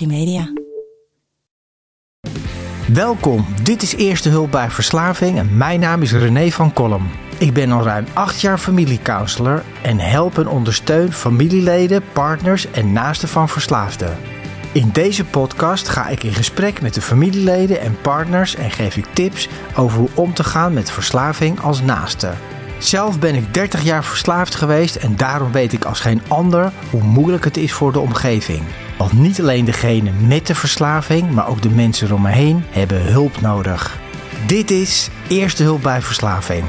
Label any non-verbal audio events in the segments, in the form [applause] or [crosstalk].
Media. Welkom, dit is Eerste Hulp bij Verslaving en mijn naam is René van Kolm. Ik ben al ruim acht jaar familiecounselor en help en ondersteun familieleden, partners en naasten van verslaafden. In deze podcast ga ik in gesprek met de familieleden en partners en geef ik tips over hoe om te gaan met verslaving als naaste. Zelf ben ik 30 jaar verslaafd geweest en daarom weet ik als geen ander hoe moeilijk het is voor de omgeving. Want niet alleen degene met de verslaving, maar ook de mensen om me heen hebben hulp nodig. Dit is Eerste Hulp bij Verslaving.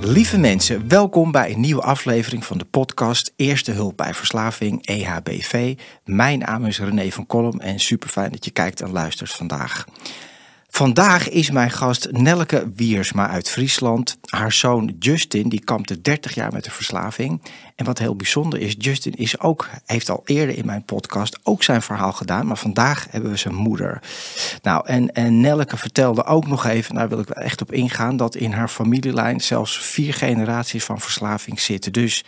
Lieve mensen, welkom bij een nieuwe aflevering van de podcast Eerste Hulp bij Verslaving EHBV. Mijn naam is René van Kolm en super fijn dat je kijkt en luistert vandaag. Vandaag is mijn gast Nelke Wiersma uit Friesland. Haar zoon Justin die kampte 30 jaar met de verslaving. En wat heel bijzonder is, Justin is ook, heeft al eerder in mijn podcast ook zijn verhaal gedaan. Maar vandaag hebben we zijn moeder. Nou, en, en Nelke vertelde ook nog even, daar wil ik wel echt op ingaan, dat in haar familielijn zelfs vier generaties van verslaving zitten. Dus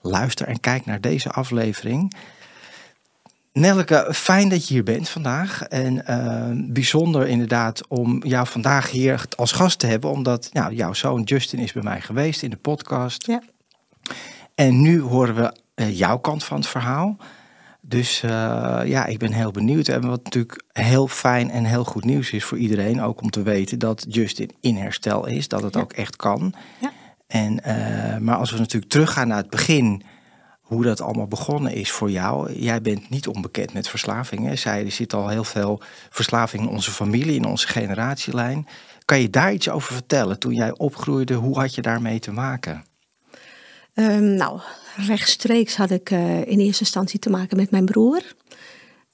luister en kijk naar deze aflevering. Nelke, fijn dat je hier bent vandaag. En uh, bijzonder inderdaad om jou vandaag hier als gast te hebben. Omdat nou, jouw zoon Justin is bij mij geweest in de podcast. Ja. En nu horen we uh, jouw kant van het verhaal. Dus uh, ja, ik ben heel benieuwd. En wat natuurlijk heel fijn en heel goed nieuws is voor iedereen. Ook om te weten dat Justin in herstel is. Dat het Ja. ook echt kan. Ja. En, maar als we natuurlijk teruggaan naar het begin hoe dat allemaal begonnen is voor jou. Jij bent niet onbekend met verslavingen. Zij, er zit al heel veel verslaving in onze familie, in onze generatielijn. Kan je daar iets over vertellen? Toen jij opgroeide, hoe had je daarmee te maken? Um, nou, rechtstreeks had ik uh, in eerste instantie te maken met mijn broer.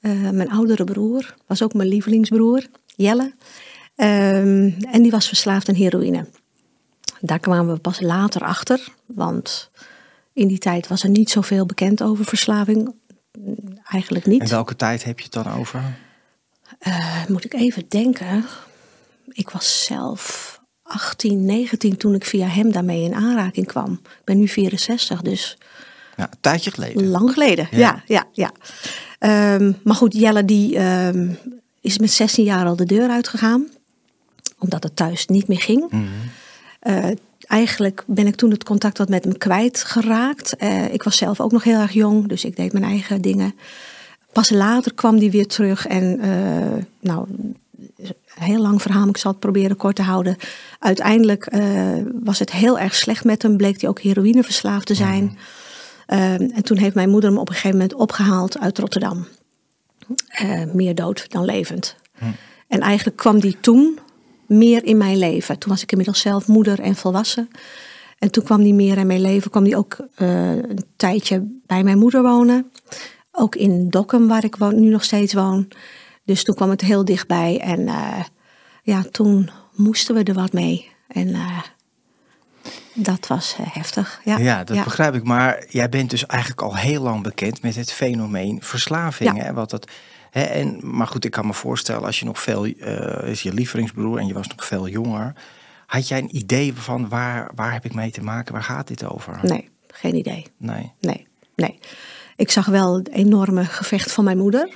Uh, mijn oudere broer, was ook mijn lievelingsbroer, Jelle. Um, en die was verslaafd aan heroïne. Daar kwamen we pas later achter, want in die tijd was er niet zoveel bekend over verslaving. Eigenlijk niet. En welke tijd heb je het dan over? Uh, moet ik even denken. Ik was zelf 18, 19 toen ik via hem daarmee in aanraking kwam. Ik ben nu 64, dus. Ja, een tijdje geleden. Lang geleden, ja, ja, ja. ja. Um, maar goed, Jelle die um, is met 16 jaar al de deur uitgegaan. Omdat het thuis niet meer ging. Mm -hmm. uh, eigenlijk ben ik toen het contact wat met hem kwijtgeraakt. Uh, ik was zelf ook nog heel erg jong, dus ik deed mijn eigen dingen. Pas later kwam die weer terug en uh, nou, een heel lang verhaal, ik zal het proberen kort te houden. Uiteindelijk uh, was het heel erg slecht met hem, bleek hij ook heroïneverslaafd te zijn. Mm. en toen heeft mijn moeder hem op een gegeven moment opgehaald uit Rotterdam. meer dood dan levend. Mm. En eigenlijk kwam die toen meer in mijn leven. Toen was ik inmiddels zelf moeder en volwassen. En toen kwam die meer in mijn leven. Kwam die ook uh, een tijdje bij mijn moeder wonen. Ook in Dokkum, waar ik woon, nu nog steeds woon. Dus toen kwam het heel dichtbij. En uh, ja, toen moesten we er wat mee. En uh, dat was heftig. Ja, ja dat ja. begrijp ik. Maar jij bent dus eigenlijk al heel lang bekend met het fenomeen verslaving. Ja. Hè? Wat dat, En, maar goed, ik kan me voorstellen, als je nog veel, uh, is je lievelingsbroer en je was nog veel jonger. Had jij een idee van waar, waar heb ik mee te maken? Waar gaat dit over? Nee, geen idee. Nee. Nee, nee. Ik zag wel het enorme gevecht van mijn moeder.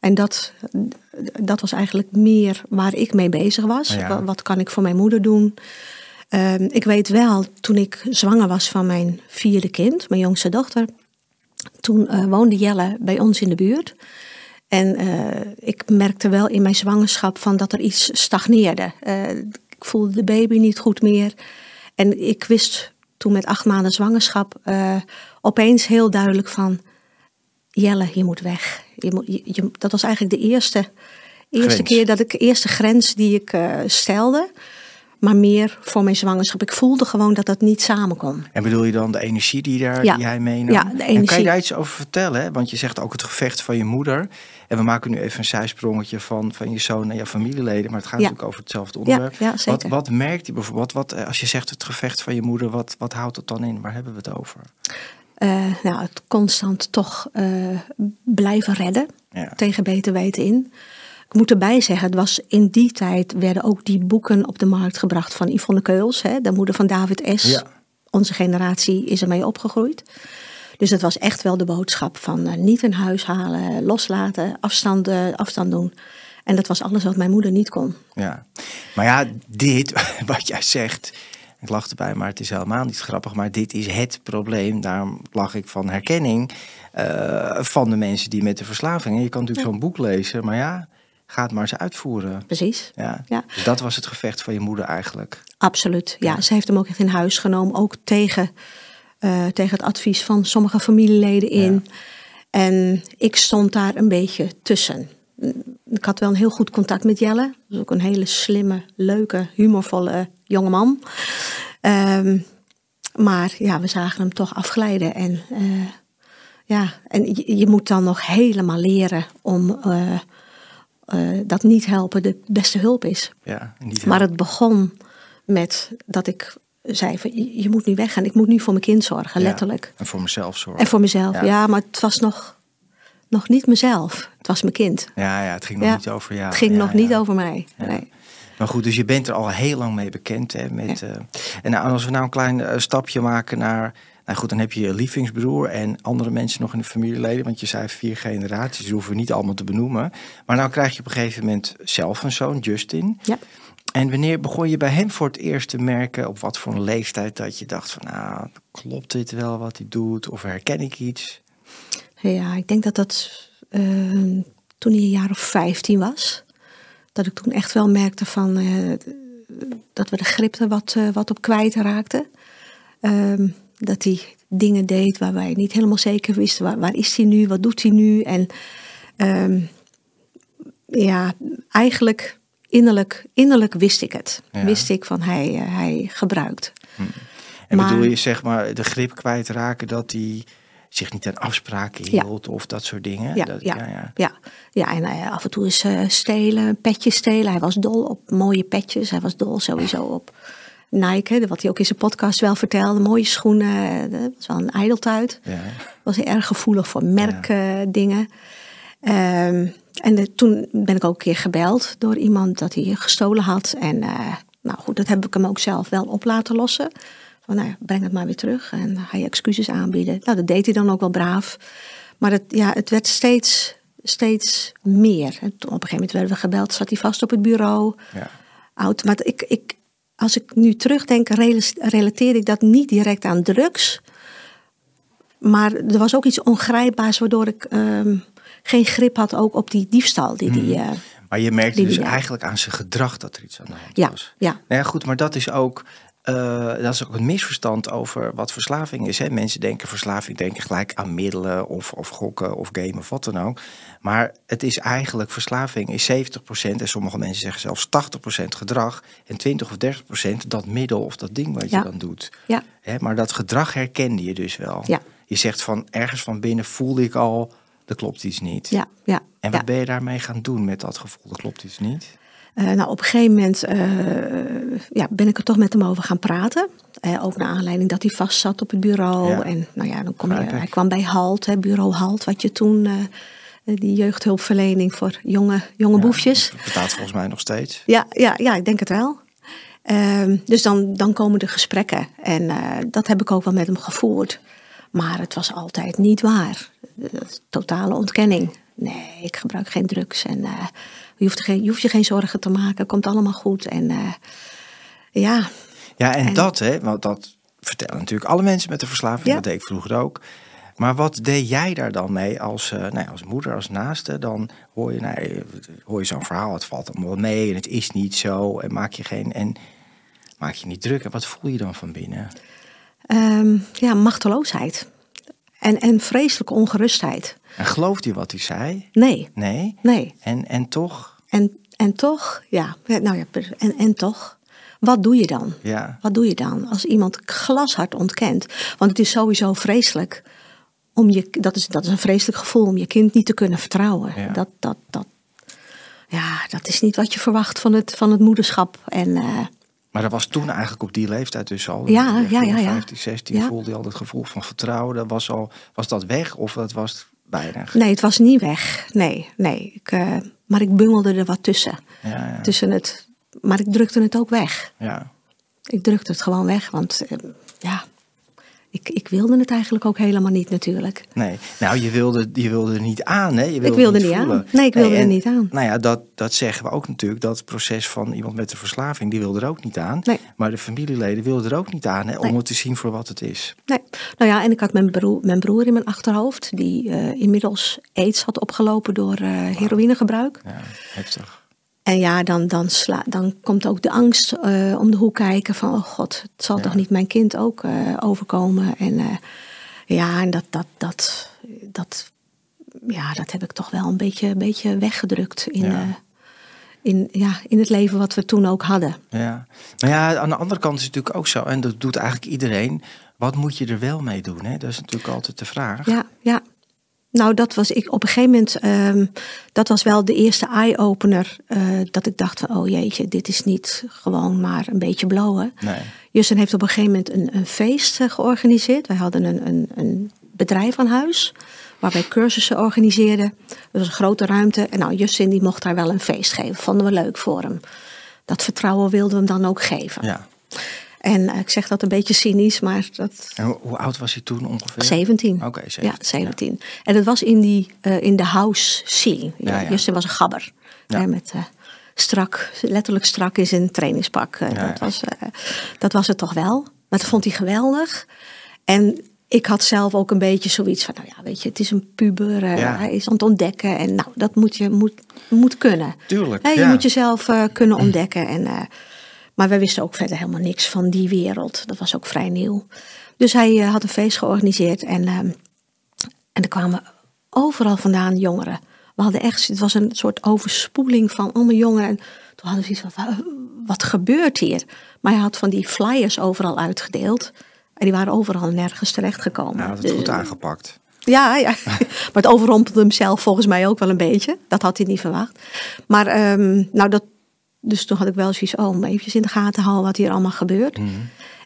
En dat, dat was eigenlijk meer waar ik mee bezig was. Ja. Wat, wat, kan ik voor mijn moeder doen? Uh, ik weet wel, toen ik zwanger was van mijn vierde kind, mijn jongste dochter. Toen uh, woonde Jelle bij ons in de buurt. En uh, ik merkte wel in mijn zwangerschap van dat er iets stagneerde. Uh, ik voelde de baby niet goed meer. En ik wist toen met acht maanden zwangerschap uh, opeens heel duidelijk van... Jelle, je moet weg. Je moet, je, je, dat was eigenlijk de eerste, eerste keer dat ik de eerste grens die ik uh, stelde. Maar meer voor mijn zwangerschap. Ik voelde gewoon dat dat niet samen kon. En bedoel je dan de energie die, daar, ja. die jij meenam? Ja, de energie. En kan je daar iets over vertellen? Hè? Want je zegt ook het gevecht van je moeder. En we maken nu even een zijsprongetje van, van je zoon en je familieleden. Maar het gaat ja. natuurlijk over hetzelfde onderwerp. Ja, ja, zeker. Wat, wat merkt je bijvoorbeeld? Wat, wat, als je zegt het gevecht van je moeder, wat, wat houdt het dan in? Waar hebben we het over? Uh, nou, het constant toch uh, blijven redden. Tegen beter weten in. Ik moet erbij zeggen, het was in die tijd werden ook die boeken op de markt gebracht van Yvonne Keuls, hè, de moeder van David S. Ja. Onze generatie is ermee opgegroeid. Dus dat was echt wel de boodschap van eh, niet in huis halen, loslaten, afstand, afstand doen. En dat was alles wat mijn moeder niet kon. Ja, maar ja, dit [laughs] wat jij zegt, ik lach erbij, maar het is helemaal niet grappig. Maar dit is het probleem, daarom lach ik van herkenning eh, van de mensen die met de verslaving. En je kan natuurlijk zo'n boek lezen, maar ja, ga het maar eens uitvoeren. Precies. Ja. Ja. Dus dat was het gevecht van je moeder eigenlijk. Absoluut. Ja, ze heeft hem ook echt in huis genomen. Ook tegen, eh, tegen het advies van sommige familieleden in. En ik stond daar een beetje tussen. Ik had wel een heel goed contact met Jelle. Dat ook een hele slimme, leuke, humorvolle jongeman. Ehm maar ja, we zagen hem toch afglijden. En, eh, ja, en je, je moet dan nog helemaal leren om eh, eh, dat niet helpen de beste hulp is. Ja, Maar het begon met dat ik zei van je moet nu weggaan. Ik moet nu voor mijn kind zorgen, Ja, letterlijk. En voor mezelf zorgen. En voor mezelf, Ja. ja. maar het was nog, nog niet mezelf. Het was mijn kind. Ja, ja, het ging nog niet over jou. het ging nog niet over mij. Nee. Maar goed, dus je bent er al heel lang mee bekend. Hè, met, eh, en nou, als we nou een klein eh, stapje maken naar... Nou goed, dan heb je je lievingsbroer en andere mensen nog in de familieleden. Want je zei vier generaties, die hoeven we niet allemaal te benoemen. Maar nou krijg je op een gegeven moment zelf een zoon, Justin. Ja. En wanneer begon je bij hem voor het eerst te merken... op wat voor een leeftijd dat je dacht van... nou, klopt dit wel wat hij doet? Of herken ik iets? ja, ik denk dat dat eh, toen hij een jaar of 15 was. Dat ik toen echt wel merkte van, eh, dat we de grip er wat, eh, wat op kwijt raakten. Ehm, dat hij dingen deed waar wij niet helemaal zeker wisten. Waar, waar is hij nu? Wat doet hij nu? En ehm, ja, eigenlijk innerlijk, innerlijk wist ik het. Ja. Wist ik van hij, eh, hij gebruikt. En Maar- bedoel je zeg maar de grip kwijtraken dat hij zich niet aan afspraken Ja. hield of dat soort dingen? Ja, dat, ja, ja, ja. ja. ja, en eh, af en toe eens eh, stelen, petjes stelen. Hij was dol op mooie petjes. Hij was dol sowieso op Nike, wat hij ook in zijn podcast wel vertelde. Mooie schoenen, eh, dat was wel een ijdeltuit. Ja. Was hij erg gevoelig voor merkdingen. Ehm, en eh, toen ben ik ook een keer gebeld door iemand dat hij gestolen had. En eh, nou goed, dat heb ik hem ook zelf wel op laten lossen. Van nou breng het maar weer terug en ga je excuses aanbieden. Nou, dat deed hij dan ook wel braaf. Maar het, ja, het werd steeds, steeds meer. En op een gegeven moment werden we gebeld, zat hij vast op het bureau. Ja. Oud. Maar ik, ik, als ik nu terugdenk, rela- relateer ik dat niet direct aan drugs. Maar er was ook iets ongrijpbaars waardoor ik ehm, geen grip had ook op die diefstal. Die, die, eh, Maar je merkte Die- dus eigenlijk aan zijn gedrag dat er iets aan de hand ja, was. ja, Nou ja, goed, maar dat is ook, eh, dat is ook een misverstand over wat verslaving is. Hè? Mensen denken verslaving, denken gelijk aan middelen of, of gokken of gamen of wat dan ook. Maar het is eigenlijk, verslaving is 70% en sommige mensen zeggen zelfs 80% gedrag en 20 of 30% dat middel of dat ding wat Ja. je dan doet. ja, Hè? Maar dat gedrag herkende je dus wel. Ja. Je zegt van ergens van binnen voelde ik al, er klopt iets niet. ja, ja. En wat ja. ben je daarmee gaan doen met dat gevoel, er klopt iets niet? Eh, nou, op een gegeven moment eh, ja, ben ik er toch met hem over gaan praten. Eh, ook naar aanleiding dat hij vast zat op het bureau. Ja. En nou ja, dan kom je, hij kwam bij HALT, hè, bureau HALT, wat je toen, die jeugdhulpverlening voor jonge, jonge boefjes. Dat bestaat volgens mij nog steeds. Ja, ja, ja, ik denk het wel. Ehm, dus dan, dan komen de gesprekken. En dat heb ik ook wel met hem gevoerd. Maar het was altijd niet waar. Totale ontkenning. Nee, ik gebruik geen drugs. En je, hoeft geen, je hoeft je geen zorgen te maken. Komt allemaal goed. En eh, ja, Ja, en, En- dat, hè, want dat vertellen natuurlijk alle mensen met de verslaving. Ja. Dat deed ik vroeger ook. Maar wat deed jij daar dan mee als, eh, nou ja, als moeder, als naaste? Dan hoor je, nou, eh, hoor je zo'n verhaal, het valt allemaal mee en het is niet zo. En maak je, geen, en maak je niet druk. En wat voel je dan van binnen? ehm, ja machteloosheid. En, en vreselijke ongerustheid. En gelooft hij wat hij zei? Nee, Nee? nee. En, en toch? En, en toch, ja, nou ja, en, en toch, wat doe je dan? Ja. Wat doe je dan als iemand glashard ontkent? Want het is sowieso vreselijk om je, dat is, dat is een vreselijk gevoel om je kind niet te kunnen vertrouwen. Ja. Dat, dat, dat, ja, dat is niet wat je verwacht van het, van het moederschap. En eh, Maar dat was toen eigenlijk op die leeftijd dus al. Ja, Je ja, ja, ja. 15, 16 Ja. voelde je al het gevoel van vertrouwen. Dat was, al, was dat weg of dat was weinig? nee, het was niet weg. Nee, nee. Ik, eh, maar ik bungelde er wat tussen. Ja, ja. tussen het, maar ik drukte het ook weg. ja. Ik drukte het gewoon weg, want eh, ja, ik, ik wilde het eigenlijk ook helemaal niet natuurlijk. Nee, nou je wilde, je wilde er niet aan hè? Je wilde ik wilde niet niet aan. Nee, ik wilde Nee, er niet aan. Nou ja, dat, dat zeggen we ook natuurlijk. Dat proces van iemand met een verslaving, die wil er ook niet aan. Nee. Maar de familieleden wilden er ook niet aan hè, om Nee. het te zien voor wat het is. Nee. Nou ja, en ik had mijn broer, mijn broer in mijn achterhoofd, die eh, inmiddels aids had opgelopen door eh, heroïnegebruik. Ja, heftig. En ja, dan, dan, sla, dan komt ook de angst eh, om de hoek kijken van, oh god, het zal Ja. toch niet mijn kind ook eh, overkomen. En eh, ja, en dat, dat, dat, dat, ja, dat heb ik toch wel een beetje, een beetje weggedrukt in, Ja. in, ja, in het leven wat we toen ook hadden. Ja. Maar ja, aan de andere kant is het natuurlijk ook zo, en dat doet eigenlijk iedereen. Wat moet je er wel mee doen? Hè? Dat is natuurlijk altijd de vraag. Ja, ja. Nou, dat was ik op een gegeven moment, ehm, dat was wel de eerste eye-opener. eh, dat ik dacht van, oh jeetje, dit is niet gewoon maar een beetje blowen. Nee. Justin heeft op een gegeven moment een, een feest eh, georganiseerd. Wij hadden een, een, een bedrijf aan huis, waar wij cursussen organiseerden. Dat was een grote ruimte. En nou, Justin die mocht daar wel een feest geven. Vonden we leuk voor hem. Dat vertrouwen wilden we hem dan ook geven. Ja. En eh, ik zeg dat een beetje cynisch, maar dat, En hoe, hoe oud was hij toen ongeveer? 17. Oké, 17. Ja, 17. En dat was in, die, eh, in de house scene. Ja, ja. Justin was een gabber. Ja. Hè, met eh, strak, letterlijk strak in zijn trainingspak. Ja, dat, ja. Was, dat was het toch wel. Maar dat vond hij geweldig. En ik had zelf ook een beetje zoiets van, nou ja, weet je, het is een puber. Ja. Hij is aan het ontdekken. En nou, dat moet je moet, moet kunnen. Tuurlijk, Hè, je ja. moet jezelf kunnen ontdekken. En, maar wij wisten ook verder helemaal niks van die wereld. Dat was ook vrij nieuw. Dus hij eh, had een feest georganiseerd. En, ehm, en er kwamen overal vandaan jongeren. We hadden echt, het was een soort overspoeling van allemaal jongeren. En toen hadden we zoiets van, "Wa- wat gebeurt hier? Maar hij had van die flyers overal uitgedeeld. En die waren overal nergens terechtgekomen. Nou, dat is Dus- goed aangepakt. ja, ja. [laughs] maar het overrompelde hem zelf volgens mij ook wel een beetje. Dat had hij niet verwacht. Maar ehm, nou dat, dus toen had ik wel zoiets, oh, om eventjes in de gaten houden wat hier allemaal gebeurt.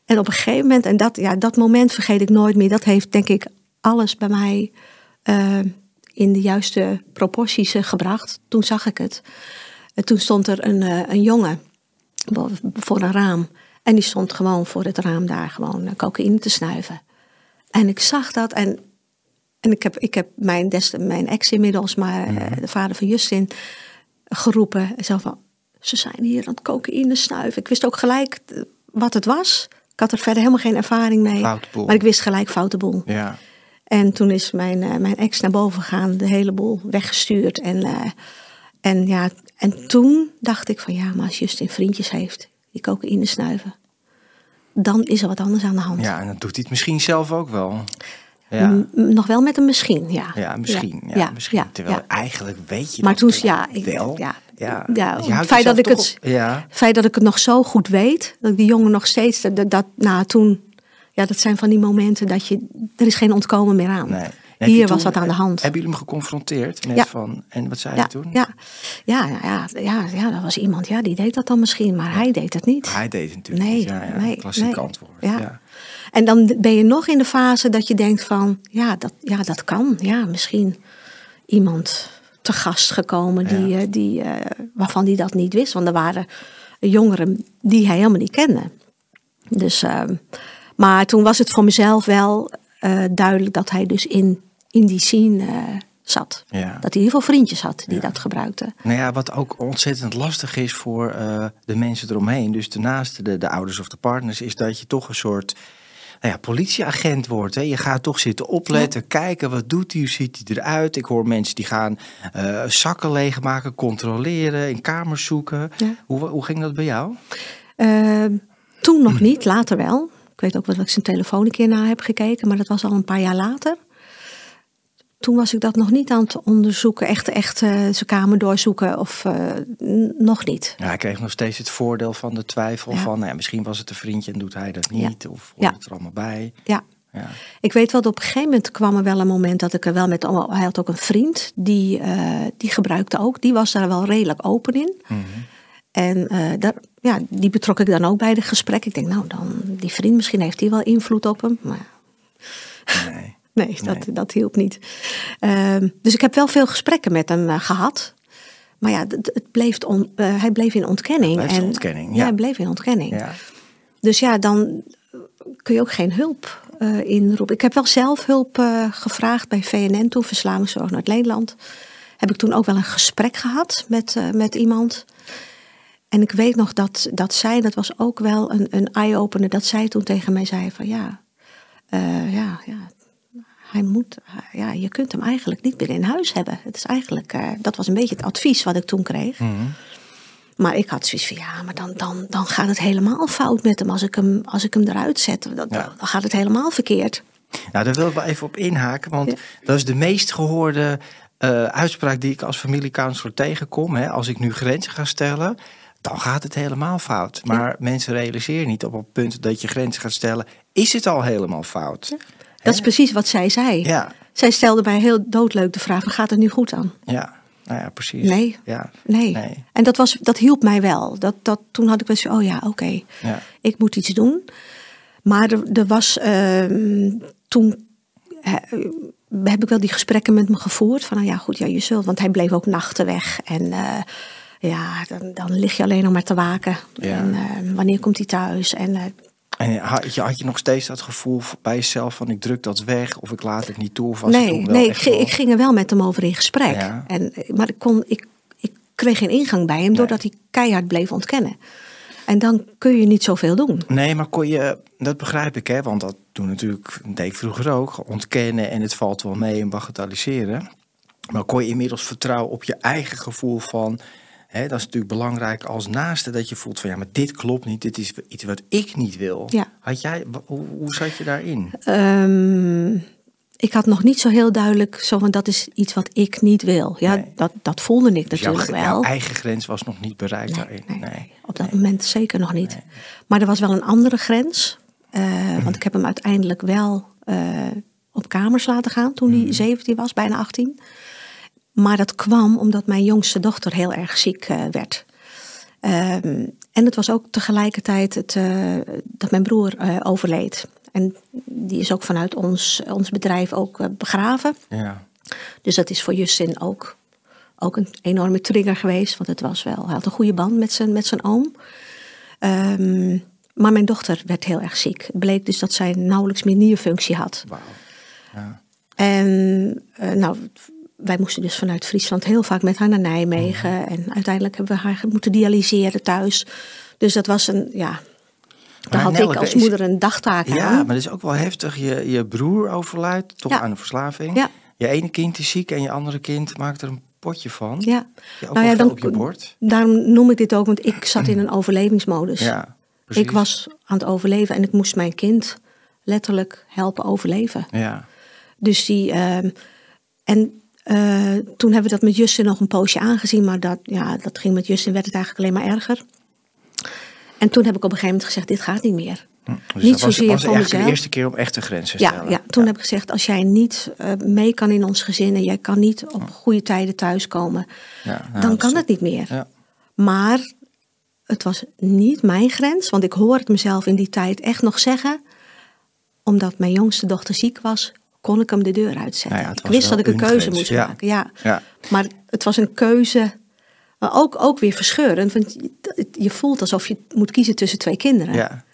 En op een gegeven moment, en dat, ja, dat moment vergeet ik nooit meer. Dat heeft denk ik alles bij mij eh, in de juiste proporties eh, gebracht. Toen zag ik het. En toen stond er een, eh, een jongen voor een raam. En die stond gewoon voor het raam daar gewoon cocaïne te snuiven. En ik zag dat en en ik heb, ik heb mijn, des, mijn ex inmiddels, maar eh, de vader van Justin, geroepen. En zo van, ze zijn hier aan het cocaïne snuiven. Ik wist ook gelijk eh, wat het was. Ik had er verder helemaal geen ervaring mee. Maar ik wist gelijk foute boel. Ja. En toen is mijn, eh, mijn ex naar boven gegaan, de hele boel weggestuurd. En, eh, en, ja, en toen dacht ik van ja, maar als Justin vriendjes heeft die cocaïne snuiven, dan is er wat anders aan de hand. ja, en dat doet hij het misschien zelf ook wel. Ja, nog wel met een misschien, ja. ja misschien. Ja, ja, misschien. ja, Terwijl eigenlijk weet je Maar dat toen, ja, ik, wel. ja, ja. ja, het feit dat ik het, Ja, feit dat ik het nog zo goed weet, dat ik die jongen nog steeds, dat, dat nou toen, ja, dat zijn van die momenten dat je, er is geen ontkomen meer aan. nee. Hier toen- was dat aan de hand. Hebben jullie hem geconfronteerd met Ja. van... En wat zei ja, je toen? ja, ja, ja, ja, ja, ja, dat was iemand, ja, die deed dat dan misschien, maar hij deed het niet. Hij deed het natuurlijk Nee, niet. Ja, ja, nee, klassiek nee. antwoord. Ja. En dan ben je nog in de fase dat je denkt van, ja, dat, ja, dat kan. Ja, misschien iemand te gast gekomen die, Ja. eh, die, eh, waarvan die dat niet wist. Want er waren jongeren die hij helemaal niet kende. Dus, ehm, maar toen was het voor mezelf wel eh, duidelijk dat hij dus in, in die scene zat. Ja. Dat hij in ieder geval vriendjes had die dat gebruikten. Nou ja, wat ook ontzettend lastig is voor de mensen eromheen, dus de naasten, de, de ouders of de partners, is dat je toch een soort nou ja, politieagent wordt. Hè? Je gaat toch zitten opletten, kijken wat doet hij, hoe ziet hij eruit. Ik hoor mensen die gaan eh, zakken leegmaken, controleren, in kamers zoeken. Ja. Hoe, hoe ging dat bij jou? Ehm, toen nog niet, later wel. Ik weet ook wel dat ik zijn telefoon een keer na heb gekeken, maar dat was al een paar jaar later. Toen was ik dat nog niet aan het onderzoeken, echt, echt eh, zijn kamer doorzoeken of eh, nog niet. Ja, hij kreeg nog steeds het voordeel van de twijfel Ja. van, nou ja, misschien was het een vriendje en doet hij dat Ja. niet, of hoort het er allemaal bij. Ja. Ja. Ik weet wel dat op een gegeven moment kwam er wel een moment dat ik er wel met. Hij had ook een vriend, die, eh, die gebruikte ook. Die was daar wel redelijk open in. Mhm. En daar, ja, die betrok ik dan ook bij de gesprek. Ik denk, nou, dan die vriend, misschien heeft hij wel invloed op hem. Maar Nee. Nee, dat, dat hielp niet. Ehm, dus ik heb wel veel gesprekken met hem eh, gehad. Maar ja, het, het bleef on- eh, hij bleef in ontkenning. En, ontkenning, Ja, ja. hij bleef in ontkenning. Ja. Dus ja, dan kun je ook geen hulp uh, inroepen. Ik heb wel zelf hulp uh, gevraagd bij VNN toen, Verslavingszorg Noord-Nederland. Heb ik toen ook wel een gesprek gehad met, uh, met iemand. En ik weet nog dat, dat zij, dat was ook wel een, een eye-opener, dat zij toen tegen mij zei van ja, ja, ja, hij moet, ja, je kunt hem eigenlijk niet meer in huis hebben. Het is eigenlijk, dat was een beetje het advies wat ik toen kreeg. Mm. Maar ik had zoiets van ja, maar dan, dan, dan gaat het helemaal fout met hem als ik hem, als ik hem eruit zet. Dan, Ja. dan gaat het helemaal verkeerd. Nou, daar wil ik wel even op inhaken, want Ja. dat is de meest gehoorde eh, uitspraak die ik als familiecounselor tegenkom. Hè. Als ik nu grenzen ga stellen, dan gaat het helemaal fout. Maar mensen realiseren niet op het punt dat je grenzen gaat stellen, is het al helemaal fout. Dat is precies wat zij zei. Ja, Zij stelde mij heel doodleuk de vraag: gaat het nu goed aan? ja, nou ja, precies. Nee. Ja, Nee. Nee. En dat, was, dat hielp mij wel. Dat, dat, toen had ik wel zo, oh ja, oké, ja. ik moet iets doen. Maar er, er was ehm, toen. heb ik wel die gesprekken met me gevoerd. Van nou ja, goed, ja, je zult. Want hij bleef ook nachten weg. En eh, ja, dan, dan lig je alleen nog maar te waken. Ja. En eh, wanneer komt hij thuis? En eh, En had je, had je nog steeds dat gevoel bij jezelf van ik druk dat weg of ik laat het niet toe? Of was nee, wel nee ik, ging- wel- ik ging er wel met hem over in gesprek. Ja. En, maar ik, kon, ik, ik kreeg geen ingang bij hem Nee. doordat hij keihard bleef ontkennen. En dan kun je niet zoveel doen. Nee, maar kon je, dat begrijp ik hè, want dat doen natuurlijk, deed ik vroeger ook, ontkennen en het valt wel mee en bagatelliseren. Maar kon je inmiddels vertrouwen op je eigen gevoel van, dat is natuurlijk belangrijk als naaste, dat je voelt van ja, maar dit klopt niet, dit is iets wat ik niet wil. Ja. Had jij, hoe, hoe zat je daarin? Ehm, ik had nog niet zo heel duidelijk zo van dat is iets wat ik niet wil. Ja, Nee. dat, dat voelde ik Dus jouw, natuurlijk jouw wel. eigen grens was nog niet bereikt Nee, daarin. nee, op dat moment zeker nog niet. Maar er was wel een andere grens. eh, want ik heb hem uiteindelijk wel eh, op kamers laten gaan toen Mhm. hij 17 was, bijna 18. Maar dat kwam omdat mijn jongste dochter heel erg ziek eh, werd. Ehm, en het was ook tegelijkertijd het, eh, dat mijn broer eh, overleed. En die is ook vanuit ons, ons bedrijf ook begraven. Ja. Dus dat is voor Justin ook, ook een enorme trigger geweest. Want het was wel, hij had een goede band met zijn, met zijn oom. Ehm, maar mijn dochter werd heel erg ziek. Het bleek dus dat zij nauwelijks meer nierfunctie had. Wauw. Ja. En nou, wij moesten dus vanuit Friesland heel vaak met haar naar Nijmegen. En uiteindelijk hebben we haar moeten dialyseren thuis. Dus dat was een, ja, daar had ik als moeder een dagtaak Ja, aan. maar dat is ook wel heftig. Je, je broer overlijdt toch Ja. aan een verslaving. Ja. Je ene kind is ziek en je andere kind maakt er een potje van. Ja. Je ook Nou ja, dan- op je bord. Daarom noem ik dit ook, want ik zat in [clears throat] een overlevingsmodus. Ja, precies. Ik was aan het overleven en ik moest mijn kind letterlijk helpen overleven. Ja, Dus die. ehm, en toen hebben we dat met Justin nog een poosje aangezien, maar dat, ja, dat ging met Justin, werd het eigenlijk alleen maar erger. En toen heb ik op een gegeven moment gezegd: dit gaat niet meer. Hm. Dus Niet was, zozeer was voor eigenlijk mezelf. de eerste keer om echte grenzen te Ja, stellen. ja, toen heb ik gezegd: als jij niet eh, mee kan in ons gezin en jij kan niet op goede tijden thuiskomen, Ja, nou, dan kan het niet meer. Ja. Maar het was niet mijn grens, want ik hoor het mezelf in die tijd echt nog zeggen. Omdat mijn jongste dochter ziek was, kon ik hem de deur uitzetten. Nou ja, ik wist dat ik een keuze moest ja. maken. Ja. Ja. Maar het was een keuze, maar ook, ook weer verscheurend. Want je, je voelt alsof je moet kiezen tussen twee kinderen. Ja.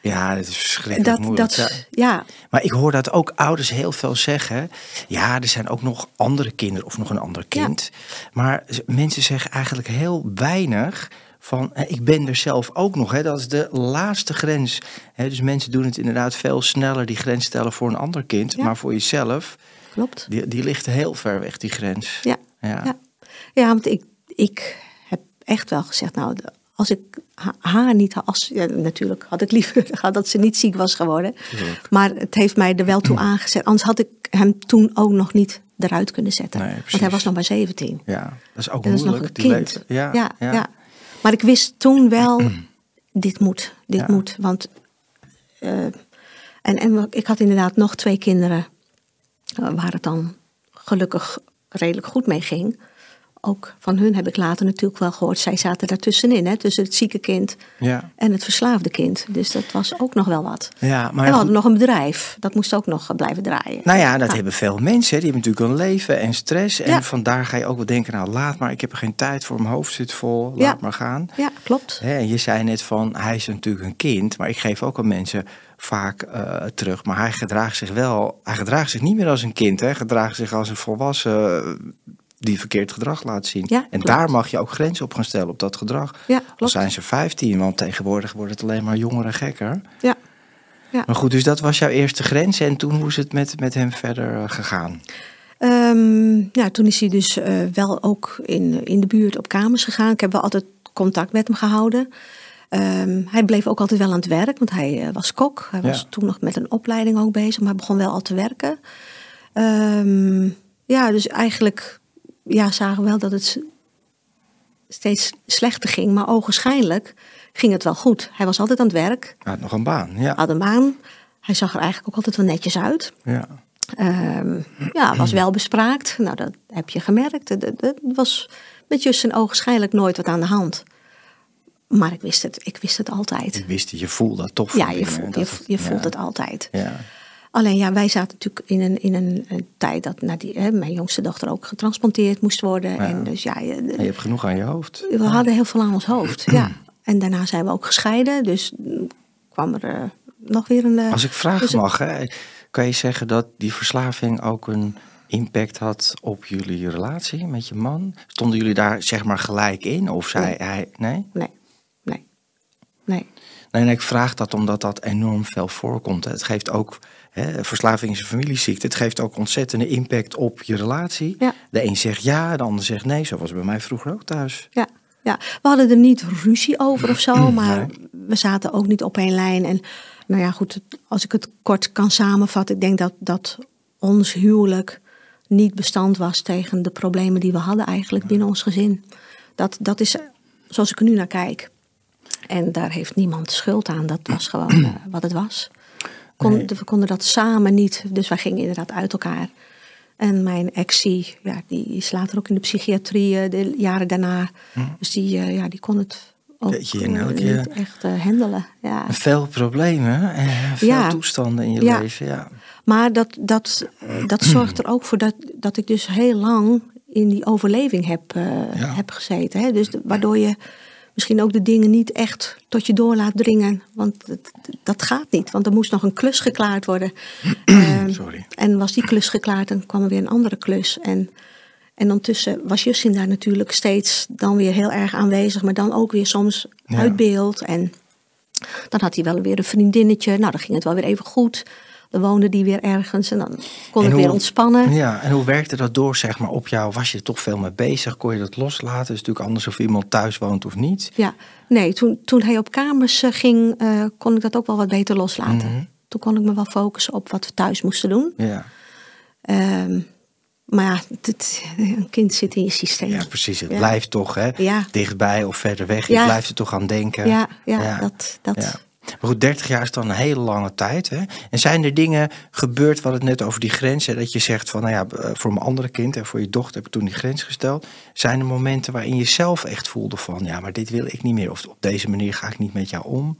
ja, dat is verschrikkelijk dat, moeilijk. dat, ja. Maar ik hoor dat ook ouders heel veel zeggen. Ja, er zijn ook nog andere kinderen of nog een ander kind. Maar mensen zeggen eigenlijk heel weinig van ik ben er zelf ook nog. Hè. Dat is de laatste grens. Hè. Dus mensen doen het inderdaad veel sneller, die grens stellen voor een ander kind. Ja. Maar voor jezelf, klopt. die, die ligt heel ver weg, die grens. Ja. Ja. Ja, ja want ik, ik heb echt wel gezegd, nou, de- als ik ha- haar niet had, als, ja, natuurlijk had ik liever [laughs] gehad dat ze niet ziek was geworden. Maar het heeft mij er wel toe [clears throat] aangezet. Anders had ik hem toen ook nog niet eruit kunnen zetten. Nee, want hij was nog maar 17. Ja, dat is ook dat is nog moeilijk. een kind. ja, ja. Maar ik wist toen wel, dit moet, dit Ja. moet. Want eh, en, en ik had inderdaad nog twee kinderen eh, waar het dan gelukkig redelijk goed mee ging. Ook van hun heb ik later natuurlijk wel gehoord. Zij zaten daartussenin, hè, tussen het zieke kind Ja. en het verslaafde kind. Dus dat was ook nog wel wat. Ja, maar en we goed. hadden nog een bedrijf. Dat moest ook nog blijven draaien. Nou ja, dat hebben veel mensen. hè. Die hebben natuurlijk een leven en stress. En Ja. vandaar ga je ook wel denken, nou laat maar, ik heb er geen tijd voor, mijn hoofd zit vol, laat maar gaan. Ja, klopt. Hè, en je zei net van, hij is natuurlijk een kind, maar ik geef ook aan mensen, vaak eh, terug. Maar hij gedraagt zich wel, hij gedraagt zich niet meer als een kind. Hè? Hij gedraagt zich als een volwassen die verkeerd gedrag laat zien. Ja, en daar mag je ook grenzen op gaan stellen, op dat gedrag. Ja, klopt. zijn ze 15, want tegenwoordig wordt het alleen maar jonger en gekker. Ja. Maar goed, dus dat was jouw eerste grens. En toen hoe is het met, met hem verder eh, gegaan? Ehm, ja, toen is hij dus eh, wel ook in, in de buurt op kamers gegaan. Ik heb wel altijd contact met hem gehouden. Ehm, hij bleef ook altijd wel aan het werk, want hij eh, was kok. Hij was Ja. toen nog met een opleiding ook bezig, maar begon wel al te werken. Ehm, ja, dus eigenlijk ja, zagen we wel dat het steeds slechter ging. Maar ogenschijnlijk ging het wel goed. Hij was altijd aan het werk, Hij had nog een baan, ja. had een baan. Hij zag er eigenlijk ook altijd wel netjes uit. ja. Ehm, ja, was wel bespraakt. Nou, dat heb je gemerkt. Er was met Justin ogenschijnlijk nooit wat aan de hand. Maar ik wist het, ik wist het altijd. Je wist het, je voelde dat toch Ja, je voelt, je, het- je voelt het altijd. Ja. Alleen ja, wij zaten natuurlijk in een, in een, een tijd dat nou, die, hè, mijn jongste dochter ook getransplanteerd moest worden. En dus ja, je- je hebt genoeg aan je hoofd. we hadden heel veel aan ons hoofd. Ja. En daarna zijn we ook gescheiden. Dus mm, kwam er eh, nog weer een... eh, Als ik vragen dus mag, hè, kan je zeggen dat die verslaving ook een impact had op jullie relatie met je man? Stonden jullie daar zeg maar gelijk in? Of zei Nee. hij, nee? Nee, nee, nee. Nee, ik vraag dat omdat dat enorm veel voorkomt. Het geeft ook, hè, verslaving is een familieziekte. Het geeft ook ontzettende impact op je relatie. Ja. De een zegt ja, de ander zegt nee. Zo was bij mij vroeger ook thuis. Ja, ja, we hadden er niet ruzie over of zo, maar Nee. we zaten ook niet op één lijn. En nou ja, goed, als ik het kort kan samenvatten, ik denk dat, dat ons huwelijk niet bestand was tegen de problemen die we hadden eigenlijk binnen ons gezin. Dat, dat is zoals ik er nu naar kijk. En daar heeft niemand schuld aan, dat was gewoon [clears throat] eh, wat het was. Kon, Nee. We konden dat samen niet, dus wij gingen inderdaad uit elkaar. En mijn die, ja, die is later ook in de psychiatrie eh, de jaren daarna. Dus die, eh, ja, die kon het ook Jeetje, niet echt handelen. Ja. Veel problemen en veel Ja. toestanden in je Ja. leven. Ja. Maar dat, dat, dat [clears throat] zorgt er ook voor dat, dat ik dus heel lang in die overleving heb, heb gezeten. Hè? Dus de- waardoor je misschien ook de dingen niet echt tot je door laat dringen. Want dat, dat gaat niet. Want er moest nog een klus geklaard worden. [clears throat] Ehm, Sorry. En was die klus geklaard, dan kwam er weer een andere klus. En, en ondertussen was Justin daar natuurlijk steeds dan weer heel erg aanwezig. Maar dan ook weer soms Ja. uit beeld. En dan had hij wel weer een vriendinnetje. Nou, dan ging het wel weer even goed. Dan woonde die weer ergens en dan kon En ik weer ontspannen. Ja, en hoe werkte dat door zeg maar, op jou? Was je er toch veel mee bezig? Kon je dat loslaten? Het is natuurlijk anders of iemand thuis woont of niet. Ja, nee, toen, toen hij op kamers eh, ging, eh, kon ik dat ook wel wat beter loslaten. Mhm. Toen kon ik me wel focussen op wat we thuis moesten doen. Ja, Ehm, maar ja, het, een kind zit in je systeem. ja precies. Het Ja. blijft toch hè, Ja. dichtbij of verder weg. Je blijft er toch aan denken. Ja, ja, dat- dat-. Maar goed, 30 jaar is dan een hele lange tijd. Hè? En zijn er dingen gebeurd, hadden het net over die grenzen, dat je zegt van, nou ja, eh, voor mijn andere kind en voor je dochter heb ik toen die grens gesteld. Zijn er momenten waarin je zelf echt voelde van, ja, maar dit wil ik niet meer. Of op deze manier ga ik niet met jou om.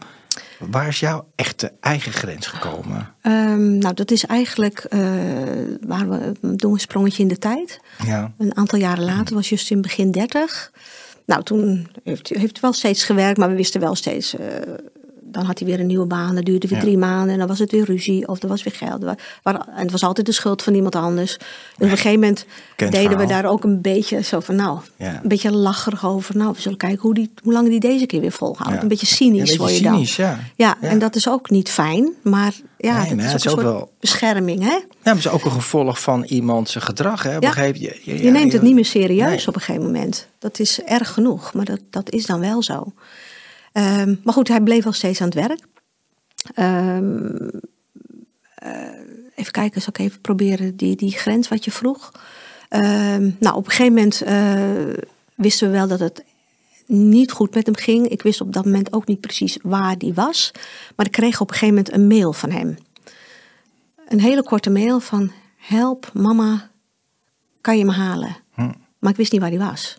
Waar is jouw echte eigen grens gekomen? Ehm, nou, dat is eigenlijk eh, waar we doen een sprongetje in de tijd. Ja, Een aantal jaren later was Justin begin 30. Nou, toen heeft hij heeft wel steeds gewerkt, maar we wisten wel steeds. eh, dan had hij weer een nieuwe baan, dat duurde weer Ja. drie maanden en dan was het weer ruzie of er was weer geld. En het was altijd de schuld van iemand anders. En op een gegeven moment Kent deden we daar ook een beetje zo van, nou, Ja. een beetje lacherig over. Nou, we zullen kijken hoe, die, hoe lang die deze keer weer volhoudt. Ja. Een beetje Ja, cynisch een beetje je cynisch, dan. ja. Ja, Ja. en dat is ook niet fijn, maar ja, Nee, dat maar is het ook is ook wel- bescherming, hè? Ja, maar het is ook een gevolg van iemands gedrag. Hè? Begreep je? Je, Je neemt het niet meer serieus op een gegeven moment. Dat is erg genoeg, maar dat, dat is dan wel zo. Ehm, maar goed, hij bleef wel steeds aan het werk. Ehm, eh, even kijken, zal ik even proberen die, die grens wat je vroeg. Ehm, nou, op een gegeven moment eh, wisten we wel dat het niet goed met hem ging. Ik wist op dat moment ook niet precies waar die was. Maar ik kreeg op een gegeven moment een mail van hem. Een hele korte mail van... Help, mama, kan je me halen? Hm. Maar ik wist niet waar die was.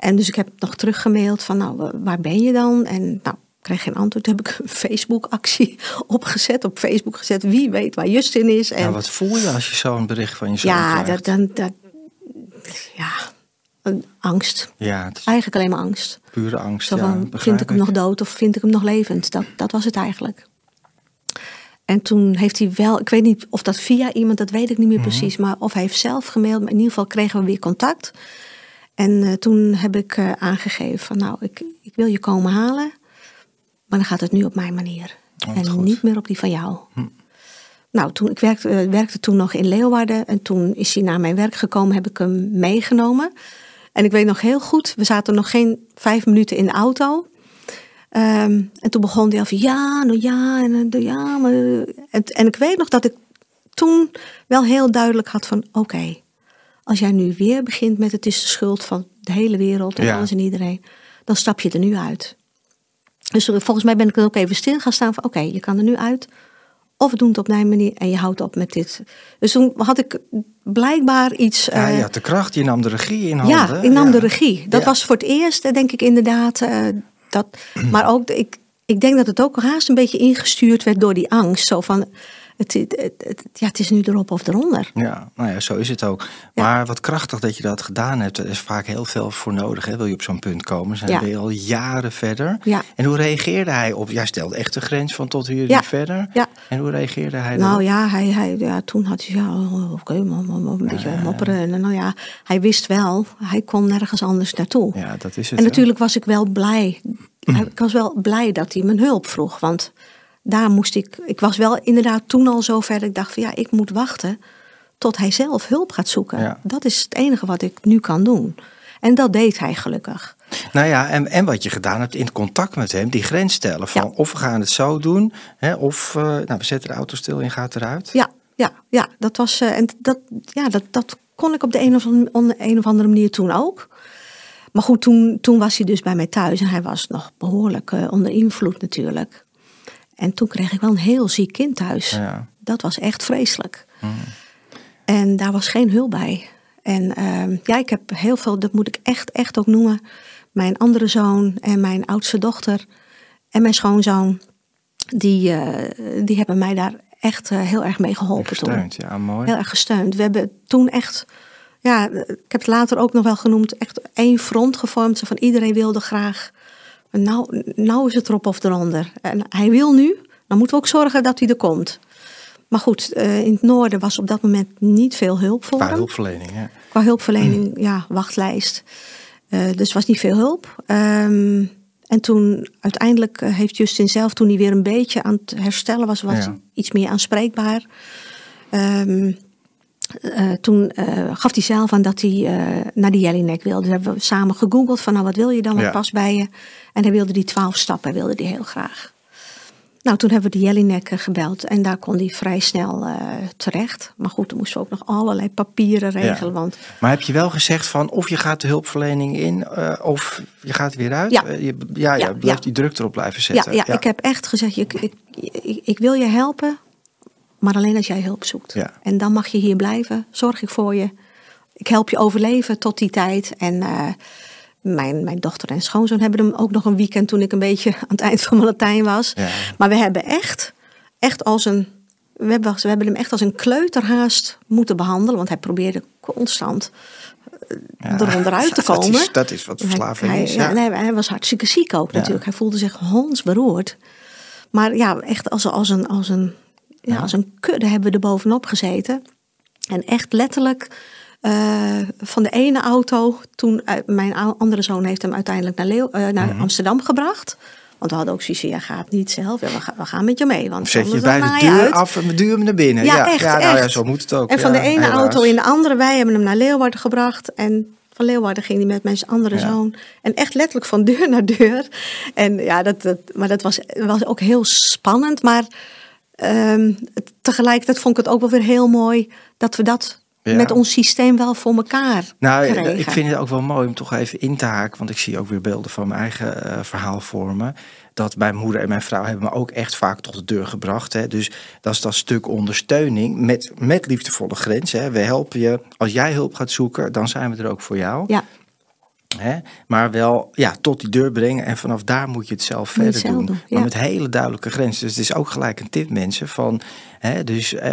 En dus ik heb nog teruggemaild van, nou, wa- waar ben je dan? En nou, ik kreeg geen antwoord. Toen heb ik een [laughs] Facebook-actie opgezet, op Facebook gezet. Wie weet waar Justin is. En Ja, wat voel je als je zo'n bericht van je zoon ja, krijgt? dat, dan, dat, ja, angst. Ja, het is Eigenlijk alleen maar angst. pure angst. Zo ja, van, begrijp vind ik hem nog dood of vind ik hem nog levend? Dat, dat was het eigenlijk. En toen heeft hij wel, ik weet niet of dat via iemand, dat weet ik niet meer Mhm. precies, maar of hij heeft zelf gemaild. Maar in ieder geval kregen we weer contact. En eh, toen heb ik eh, aangegeven van nou, ik, ik wil je komen halen, maar dan gaat het nu op mijn manier. Oh, en goed. niet meer op die van jou. Nou, toen, ik werkte, eh, werkte toen nog in Leeuwarden en toen is hij naar mijn werk gekomen, heb ik hem meegenomen. En ik weet nog heel goed, we zaten nog geen vijf minuten in de auto. Ehm, en toen begon hij al van ja, nou ja, en eh, ja, maar... En, en ik weet nog dat ik toen wel heel duidelijk had van oké, als jij nu weer begint met het is de schuld van de hele wereld en Ja. alles en iedereen, dan stap je er nu uit. Dus volgens mij ben ik dan ook even stil gaan staan van oké, je kan er nu uit. Of we doen het op mijn manier en je houdt op met dit. Dus toen had ik blijkbaar iets... Ja, eh, je had de kracht, je nam de regie in handen. ja, ik nam Ja. de regie. Dat Ja. was voor het eerst, eh, denk ik inderdaad. eh, dat, maar ook, ik, ik denk dat het ook haast een beetje ingestuurd werd door die angst. Zo van, het, het, het, het- ja, het is nu erop of eronder. Ja, nou ja, zo is het ook. Ja. Maar wat krachtig dat je dat gedaan hebt. Er is vaak heel veel voor nodig. Hè? Wil je op zo'n punt komen? Zijn Ja. je al jaren verder. Ja. En hoe reageerde hij op? Jij stelde echt de grens van tot hier Ja. verder. Ja. En hoe reageerde hij Nou daarop? ja, hij, hij, ja, toen had hij, ja, oh, oké, maar een beetje mopperen. En nou ja, hij wist wel, hij kon nergens anders naartoe. Ja, dat is het. En natuurlijk was ik wel blij. Ik was wel blij dat hij mijn hulp vroeg. Want daar moest ik. Ik was wel inderdaad toen al zo ver. dat Ik dacht van ja, ik moet wachten tot hij zelf hulp gaat zoeken. Ja. Dat is het enige wat ik nu kan doen. En dat deed hij gelukkig. Nou ja, en, en wat je gedaan hebt in contact met hem, die grens stellen. Van Ja. of we gaan het zo doen, hè, of eh, nou, we zetten de auto stil en gaat eruit. Ja, ja, ja. Dat was. eh, en dat, ja, dat, dat kon ik op de een of, andere, een of andere manier toen ook. Maar goed, toen, toen was hij dus bij mij thuis en hij was nog behoorlijk eh, onder invloed natuurlijk. En toen kreeg ik wel een heel ziek kind thuis. Ja. Dat was echt vreselijk. En daar was geen hulp bij. En ehm, ja, ik heb heel veel, dat moet ik echt, echt ook noemen. Mijn andere zoon en mijn oudste dochter en mijn schoonzoon, die, eh, die hebben mij daar echt eh, heel erg mee geholpen toen. Gesteund, ja, mooi. Heel erg gesteund. We hebben toen echt, ja, ik heb het later ook nog wel genoemd, echt één front gevormd. Van iedereen wilde graag. Nou, nou is het erop of eronder. En hij wil nu, dan moeten we ook zorgen dat hij er komt. Maar goed, eh, in het noorden was op dat moment niet veel hulp voor Qua hem. hulpverlening, ja. Qua hulpverlening, [clears throat] ja, wachtlijst. Eh, dus was niet veel hulp. Ehm, en toen uiteindelijk eh, heeft Justin zelf, toen hij weer een beetje aan het herstellen was, was Ja. iets meer aanspreekbaar. Ehm, eh, toen eh, gaf hij zelf aan dat hij eh, naar de Jellinek wilde. Dus hebben we samen gegoogeld van nou wat wil je dan, wat Ja. past bij je. En hij wilde die twaalf stappen, wilde die heel graag. Nou, toen hebben we de Jellinek gebeld en daar kon hij vrij snel terecht. Maar goed, toen moesten we ook nog allerlei papieren regelen. Want Maar heb je wel gezegd van of je gaat de hulpverlening in of je gaat weer uit? Ja. Je, ja, blijft die druk erop blijven zetten. ja, ik heb echt gezegd, ik, ik, ik, ik wil je helpen, maar alleen als jij hulp zoekt. Ja. En dan mag je hier blijven, zorg ik voor je. Ik help je overleven tot die tijd. En eh, mijn, mijn dochter en schoonzoon hebben hem ook nog een weekend toen ik een beetje [laughs] aan het eind van mijn Latijn was. Ja. Maar we hebben echt, echt als een, we hebben, we hebben hem echt als een kleuterhaast moeten behandelen. Want hij probeerde constant Ja, eronderuit [laughs] te dat komen. is- dat is wat verslaving hij, is, Hij, ja. nee, hij was hartstikke ziek ook natuurlijk. Hij voelde zich hondsberoerd. Maar ja, echt als, als, een, als, een, ja, als een kudde hebben we er bovenop gezeten. En echt letterlijk eh, van de ene auto, toen mijn andere zoon heeft hem uiteindelijk naar, Leeuw, eh, naar Mhm. Amsterdam gebracht. Want we hadden ook zoiets ja, gaat niet zelf. Ja, we, gaan, we gaan met je mee. Want Zet je bij de deur uit. af en duw hem naar binnen. Ja, ja, echt, ja, nou ja, echt. zo moet het ook. En van de ene helaas. auto in de andere. Wij hebben hem naar Leeuwarden gebracht. En van Leeuwarden ging hij met mijn andere zoon. En echt letterlijk van deur [laughs] naar deur. En ja, dat, dat, maar dat was, was ook heel spannend. Maar ehm, het- tegelijkertijd vond ik het ook wel weer heel mooi dat we dat Ja. met ons systeem wel voor elkaar Nou, kregen. ik vind het ook wel mooi om toch even in te haken. Want ik zie ook weer beelden van mijn eigen eh, verhaal vormen. Dat mijn moeder en mijn vrouw hebben me ook echt vaak tot de deur gebracht. Hè. Dus dat is dat stuk ondersteuning met, met liefdevolle grenzen. Hè. We helpen je. Als jij hulp gaat zoeken, dan zijn we er ook voor jou. Ja, Hè? Maar wel ja, tot die deur brengen en vanaf daar moet je het zelf Moet verder zelf doen. doen, ja. Maar met hele duidelijke grenzen. Dus het is ook gelijk een tip, mensen. Van, dus eh,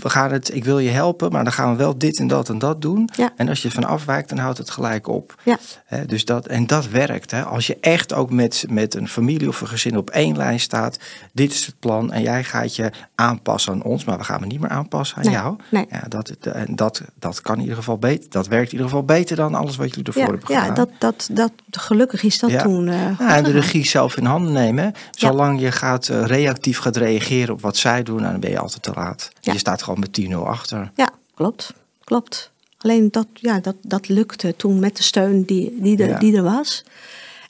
we gaan het, ik wil je helpen, maar dan gaan we wel dit en dat en dat doen. Ja. En als je van afwijkt, dan houdt het gelijk op. Ja. Dus dat, en dat werkt. Hè. Als je echt ook met, met een familie of een gezin op één lijn staat. Dit is het plan en jij gaat je aanpassen aan ons. Maar we gaan me niet meer aanpassen aan Nee, jou. nee. Ja, dat, en dat, dat kan in ieder geval beter. Dat werkt in ieder geval beter dan alles wat jullie ervoor Ja, hebben gedaan. ja dat, dat, dat, gelukkig is dat Ja. toen. Ja, en de regie zelf in handen nemen. Zolang je gaat eh, reactief gaat reageren op wat zij doen, dan ben je altijd te laat. Ja. Je staat gewoon met 10-0 achter. Ja, klopt. Klopt. Alleen dat, ja, dat, dat lukte toen met de steun die, die, er, Ja. die er was.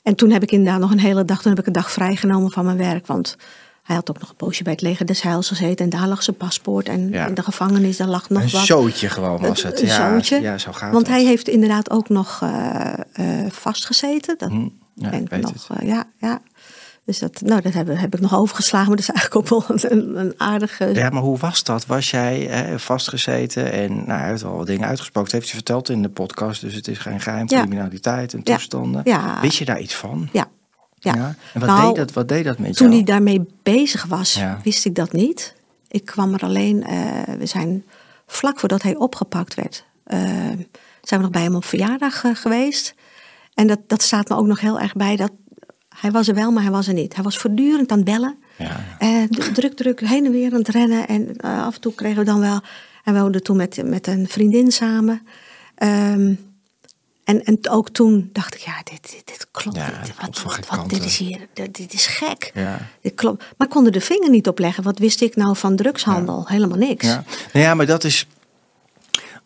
En toen heb ik inderdaad nog een hele dag, toen heb ik een dag vrijgenomen van mijn werk. Want hij had ook nog een poosje bij het leger des Heils gezeten. En daar lag zijn paspoort. En Ja. in de gevangenis, daar lag nog een wat. zootje gewoon was het. Een ja, zootje. ja, zo gaat Want het. hij heeft inderdaad ook nog eh, eh, vastgezeten. Dat Hm, ja, ik weet nog, het. eh, ja, ja. Dus dat, nou, dat heb, heb ik nog overgeslagen. Maar dat is eigenlijk ook wel een, een aardige... Ja, maar hoe was dat? Was jij eh, vastgezeten en nou, hij heeft al wat dingen uitgesproken. Dat heeft hij verteld in de podcast, dus het is geen geheim. Ja. Criminaliteit en toestanden. Ja. Wist je daar iets van? Ja, ja. En wat, Nou, deed dat, wat deed dat met Toen jou? hij daarmee bezig was, wist ik dat niet. Ik kwam er alleen, eh, we zijn vlak voordat hij opgepakt werd, eh, zijn we nog bij hem op verjaardag eh, geweest. En dat, dat staat me ook nog heel erg bij. Dat, hij was er wel, maar hij was er niet. Hij was voortdurend aan het bellen. Ja. D- druk, druk, heen en weer aan het rennen. En eh, af en toe kregen we dan wel... En we woonden toen met, met een vriendin samen. Ehm, en, en ook toen dacht ik, ja, dit, dit, dit klopt Ja, niet. dit Wat- wat- wat- dit is hier, dit, dit is gek. Ja. Dit klopt. Maar ik kon er de vinger niet op leggen. Wat wist ik nou van drugshandel? Helemaal niks. Ja. Nou ja, maar dat is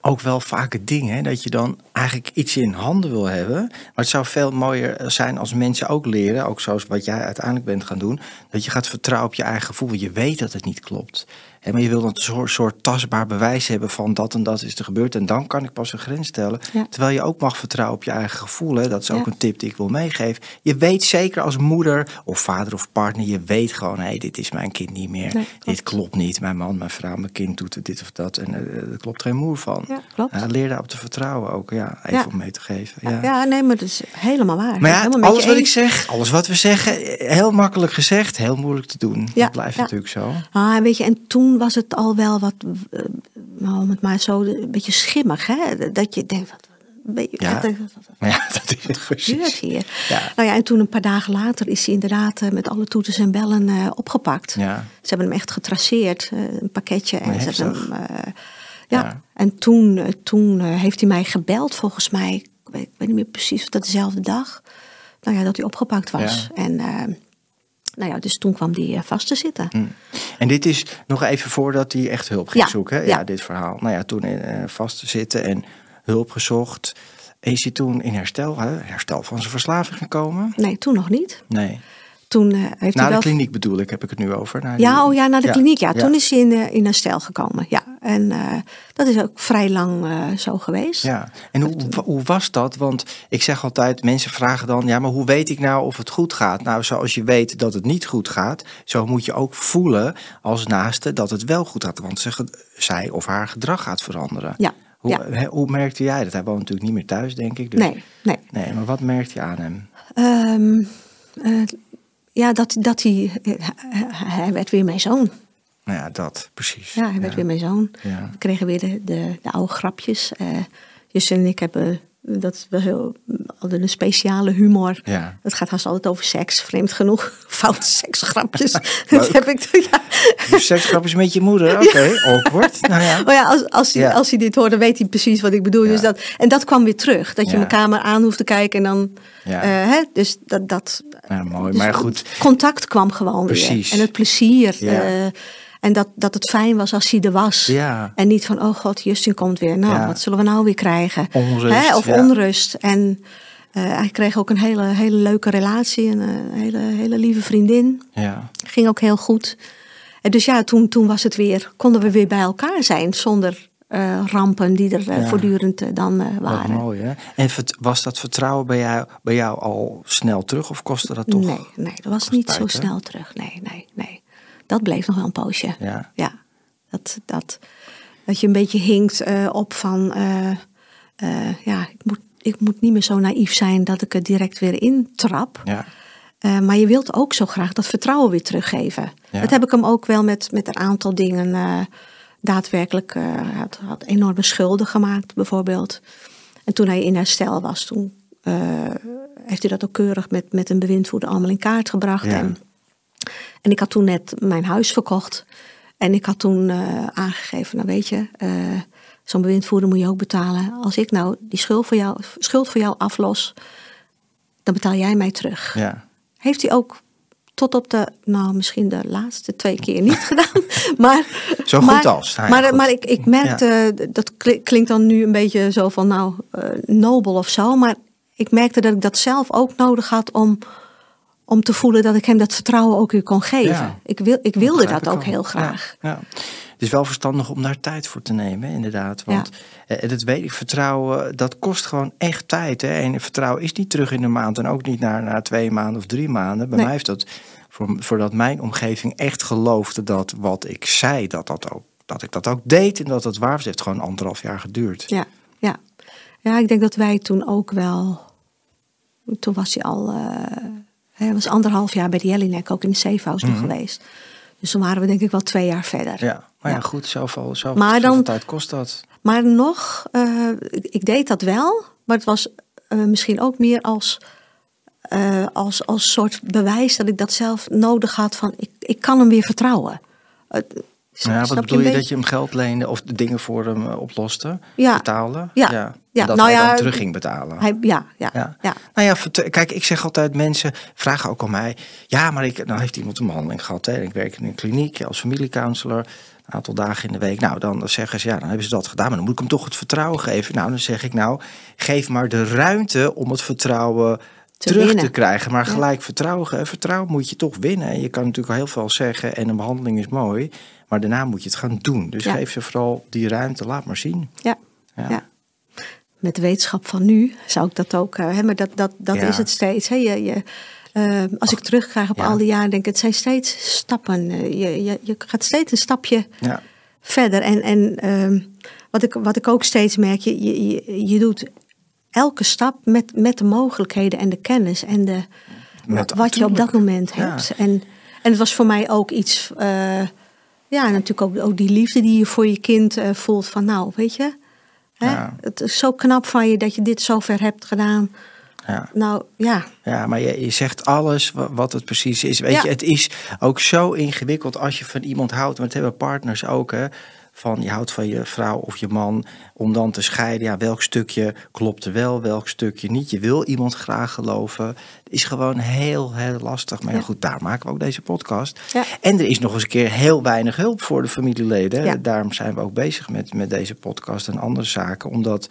ook wel vaak het ding, hè? dat je dan eigenlijk iets in handen wil hebben. Maar het zou veel mooier zijn als mensen ook leren, ook zoals wat jij uiteindelijk bent gaan doen, dat je gaat vertrouwen op je eigen gevoel. Je weet dat het niet klopt. Hè, maar je wil een soort, tastbaar bewijs hebben van dat en dat is er gebeurd. En dan kan ik pas een grens stellen. Ja. Terwijl je ook mag vertrouwen op je eigen gevoel. Hè? Dat is ook Ja. een tip die ik wil meegeven. Je weet zeker als moeder of vader of partner, je weet gewoon, hé, dit is mijn kind niet meer. Nee, dit klopt niet. Mijn man, mijn vrouw, mijn kind doet dit of dat. En eh, er klopt geen moer van. Ja, klopt. Ja, leer daarop te vertrouwen ook. Ja, even Ja. om mee te geven. Ja. Ja. nee, maar dat is helemaal waar. Maar ja, alles wat ik zeg, alles wat we zeggen, eh, heel makkelijk gezegd, heel moeilijk te doen. Ja, dat blijft natuurlijk zo. Ah, weet je, en toen was het al wel wat, eh, nou, om het maar zo, een beetje schimmig, hè? Dat je denkt, wat, Ja. dat is het gebeurt hier? Ja. Nou ja, en toen een paar dagen later is hij inderdaad eh, met alle toeters en bellen eh, opgepakt. Ja. Ze hebben hem echt getraceerd, een pakketje. En ze hebben heftig. hem, ja. Ja. en toen, toen heeft hij mij gebeld, volgens mij, ik weet, ik weet niet meer precies of dat dezelfde dag, nou ja, dat hij opgepakt was. En nou ja, dus toen kwam hij eh, vast te zitten. Hm. En dit is nog even voordat hij echt hulp ging Ja, zoeken. hè? ja. Ja, dit verhaal. Nou ja, toen eh, vast te zitten en hulp gezocht. Is hij toen in herstel, hè? herstel van zijn verslaving gekomen? Nee, toen nog niet. Nee. Toen eh, heeft hij Na de wel kliniek bedoel ik, heb ik het nu over. Naar Ja, die- oh ja, naar de Ja, kliniek. Ja, ja. toen is hij in, eh, in herstel gekomen. Ja, en eh, dat is ook vrij lang zo geweest. Ja, en hoe, hoe was dat? Want ik zeg altijd, mensen vragen dan, ja, maar hoe weet ik nou of het goed gaat? Nou, zoals je weet dat het niet goed gaat, zo moet je ook voelen als naaste dat het wel goed gaat. Want ze, zij of haar gedrag gaat veranderen. Ja, Hoe, ja. hoe merkte jij dat? Hij woont natuurlijk niet meer thuis, denk ik. Dus, Nee, nee. Nee, maar wat merkte je aan hem? Ehm, eh, ja, dat, dat hij, eh, hij- werd weer mijn zoon. Nou ja, dat, precies. Ja, hij werd weer mijn zoon. Ja. We kregen weer de, de, de oude grapjes. Eh Justin en ik hebben, dat is wel heel, een speciale humor. Ja. Het gaat haast altijd over seks, vreemd genoeg. [laughs] Foute seksgrapjes. [laughs] Dat heb ik, ja. Je seksgrapjes met je moeder, [laughs] oké, awkward. Nou ja. Maar ja, als, als, hij, Ja. als hij dit hoort, dan weet hij precies wat ik bedoel. Ja. Dus dat, en dat kwam weer terug. Dat je Ja. elkaar maar aan hoeft te kijken en dan... Ja. eh, hè, dus dat... dat Ja, mooi, dus maar goed. Contact kwam gewoon Precies. weer. En het plezier. Ja. En dat, dat het fijn was als hij er was. Ja. En niet van, oh god, Justin komt weer. Nou, Ja. wat zullen we nou weer krijgen? Onrust, Hè, Of ja. onrust. En eh, hij kreeg ook een hele, hele leuke relatie. Een eh, hele, hele lieve vriendin. Ja. Ging ook heel goed. En dus ja, toen, toen was het weer, konden we weer bij elkaar zijn zonder eh, rampen die er Ja. voortdurend dan Wat waren. mooi, hè? En was dat vertrouwen bij jou, bij jou al snel terug of kostte dat toch? Nee, nee, dat was niet tijd, zo hè? snel terug. Nee, nee, nee. Dat bleef nog wel een poosje. Ja. Ja, dat, dat, dat je een beetje hinkt eh, op van, eh, eh, ja, ik moet, ik moet niet meer zo naïef zijn dat ik er direct weer intrap. Ja. Uh, maar je wilt ook zo graag dat vertrouwen weer teruggeven. Ja. Dat heb ik hem ook wel met, met een aantal dingen daadwerkelijk. Had, had enorme schulden gemaakt, bijvoorbeeld. En toen hij in herstel was, toen heeft hij dat ook keurig met, met een bewindvoerder allemaal in kaart gebracht. Ja. En, en ik had toen net mijn huis verkocht. En ik had toen aangegeven, nou weet je, zo'n bewindvoerder moet je ook betalen. Als ik nou die schuld voor jou, schuld voor jou aflos, dan betaal jij mij terug. Ja. Heeft hij ook tot op de, nou misschien de laatste twee keer niet [laughs] gedaan. Maar, Zo goed maar, als. Nou ja, maar, goed. maar ik, ik merkte, dat klinkt dan nu een beetje zo van nou, uh, nobel of zo. Maar ik merkte dat ik dat zelf ook nodig had om, om te voelen dat ik hem dat vertrouwen ook weer kon geven. Ja. Ik, wil, ik wilde dat ook heel graag. Ja, ja. Het is wel verstandig om daar tijd voor te nemen, inderdaad. Want ja. dat weet ik, vertrouwen, dat kost gewoon echt tijd. Hè? En vertrouwen is niet terug in een maand en ook niet na, twee maanden of drie maanden. Bij Nee. mij heeft dat, voor, voordat mijn omgeving echt geloofde dat wat ik zei, dat, dat, ook, dat ik dat ook deed en dat het waar was, heeft gewoon anderhalf jaar geduurd. Ja, ja. ja, ik denk dat wij toen ook wel. Toen was hij al. Uh, hij was anderhalf jaar bij de Jellinek ook in de Safehouse nog geweest. Dus toen waren we denk ik wel twee jaar verder. Ja, maar ja, Ja. goed, zoveel, zoveel, Maar dan- tijd kost dat. Maar nog, eh, ik, ik deed dat wel, maar het was eh, misschien ook meer als, eh, als, als soort bewijs dat ik dat zelf nodig had van ik, ik kan hem weer vertrouwen. Ja, wat bedoel je, dat je hem geld leende of de dingen voor hem oploste? Ja. Betaalde? Ja. Ja, En Dat nou hij ja, dan terug ging betalen. Hij, ja, ja, Ja. ja. Nou ja, kijk, ik zeg altijd, mensen vragen ook aan mij. Ja, maar ik, nou heeft iemand een behandeling gehad. Hè? en Ik werk in een kliniek als familiecounselor. Een aantal dagen in de week. Nou, dan zeggen ze, ja, dan hebben ze dat gedaan. Maar dan moet ik hem toch het vertrouwen geven. Nou, dan zeg ik, nou, geef maar de ruimte om het vertrouwen Te terug winnen. te krijgen. Maar Ja. gelijk vertrouwen, ge- vertrouwen moet je toch winnen. En je kan natuurlijk al heel veel zeggen en een behandeling is mooi. Maar daarna moet je het gaan doen. Dus Ja. geef ze vooral die ruimte, laat maar zien. ja. Ja. Met de wetenschap van nu zou ik dat ook, eh, hè, maar dat, dat, dat Ja. is het steeds. Hè. Je, je, eh, als ik terugkrijg op Ja. al die jaren, denk ik, het zijn steeds stappen. Eh, Je, je, je gaat steeds een stapje Ja. verder. En, en ehm, wat, ik, wat ik ook steeds merk, je, je, je, doet elke stap met, met de mogelijkheden en de kennis en de, Met- wat je op dat moment hebt. En, en het was voor mij ook iets, ja, natuurlijk ook, ook die liefde die je voor je kind voelt. Van nou, weet je, hè, Ja. het is zo knap van je dat je dit zo ver hebt gedaan. Ja. Nou ja, Ja, maar je, je zegt alles wa- wat het precies is. Weet Ja. je, het is ook zo ingewikkeld als je van iemand houdt. Want het hebben partners ook, hè. Van je houdt van je vrouw of je man. Om dan te scheiden. Ja, welk stukje klopt er wel, welk stukje niet. Je wil iemand graag geloven. Is gewoon heel, heel lastig. Maar ja, goed, daar maken we ook deze podcast. Ja. En er is nog eens een keer heel weinig hulp voor de familieleden. Ja. Daarom zijn we ook bezig met, met deze podcast en andere zaken. Omdat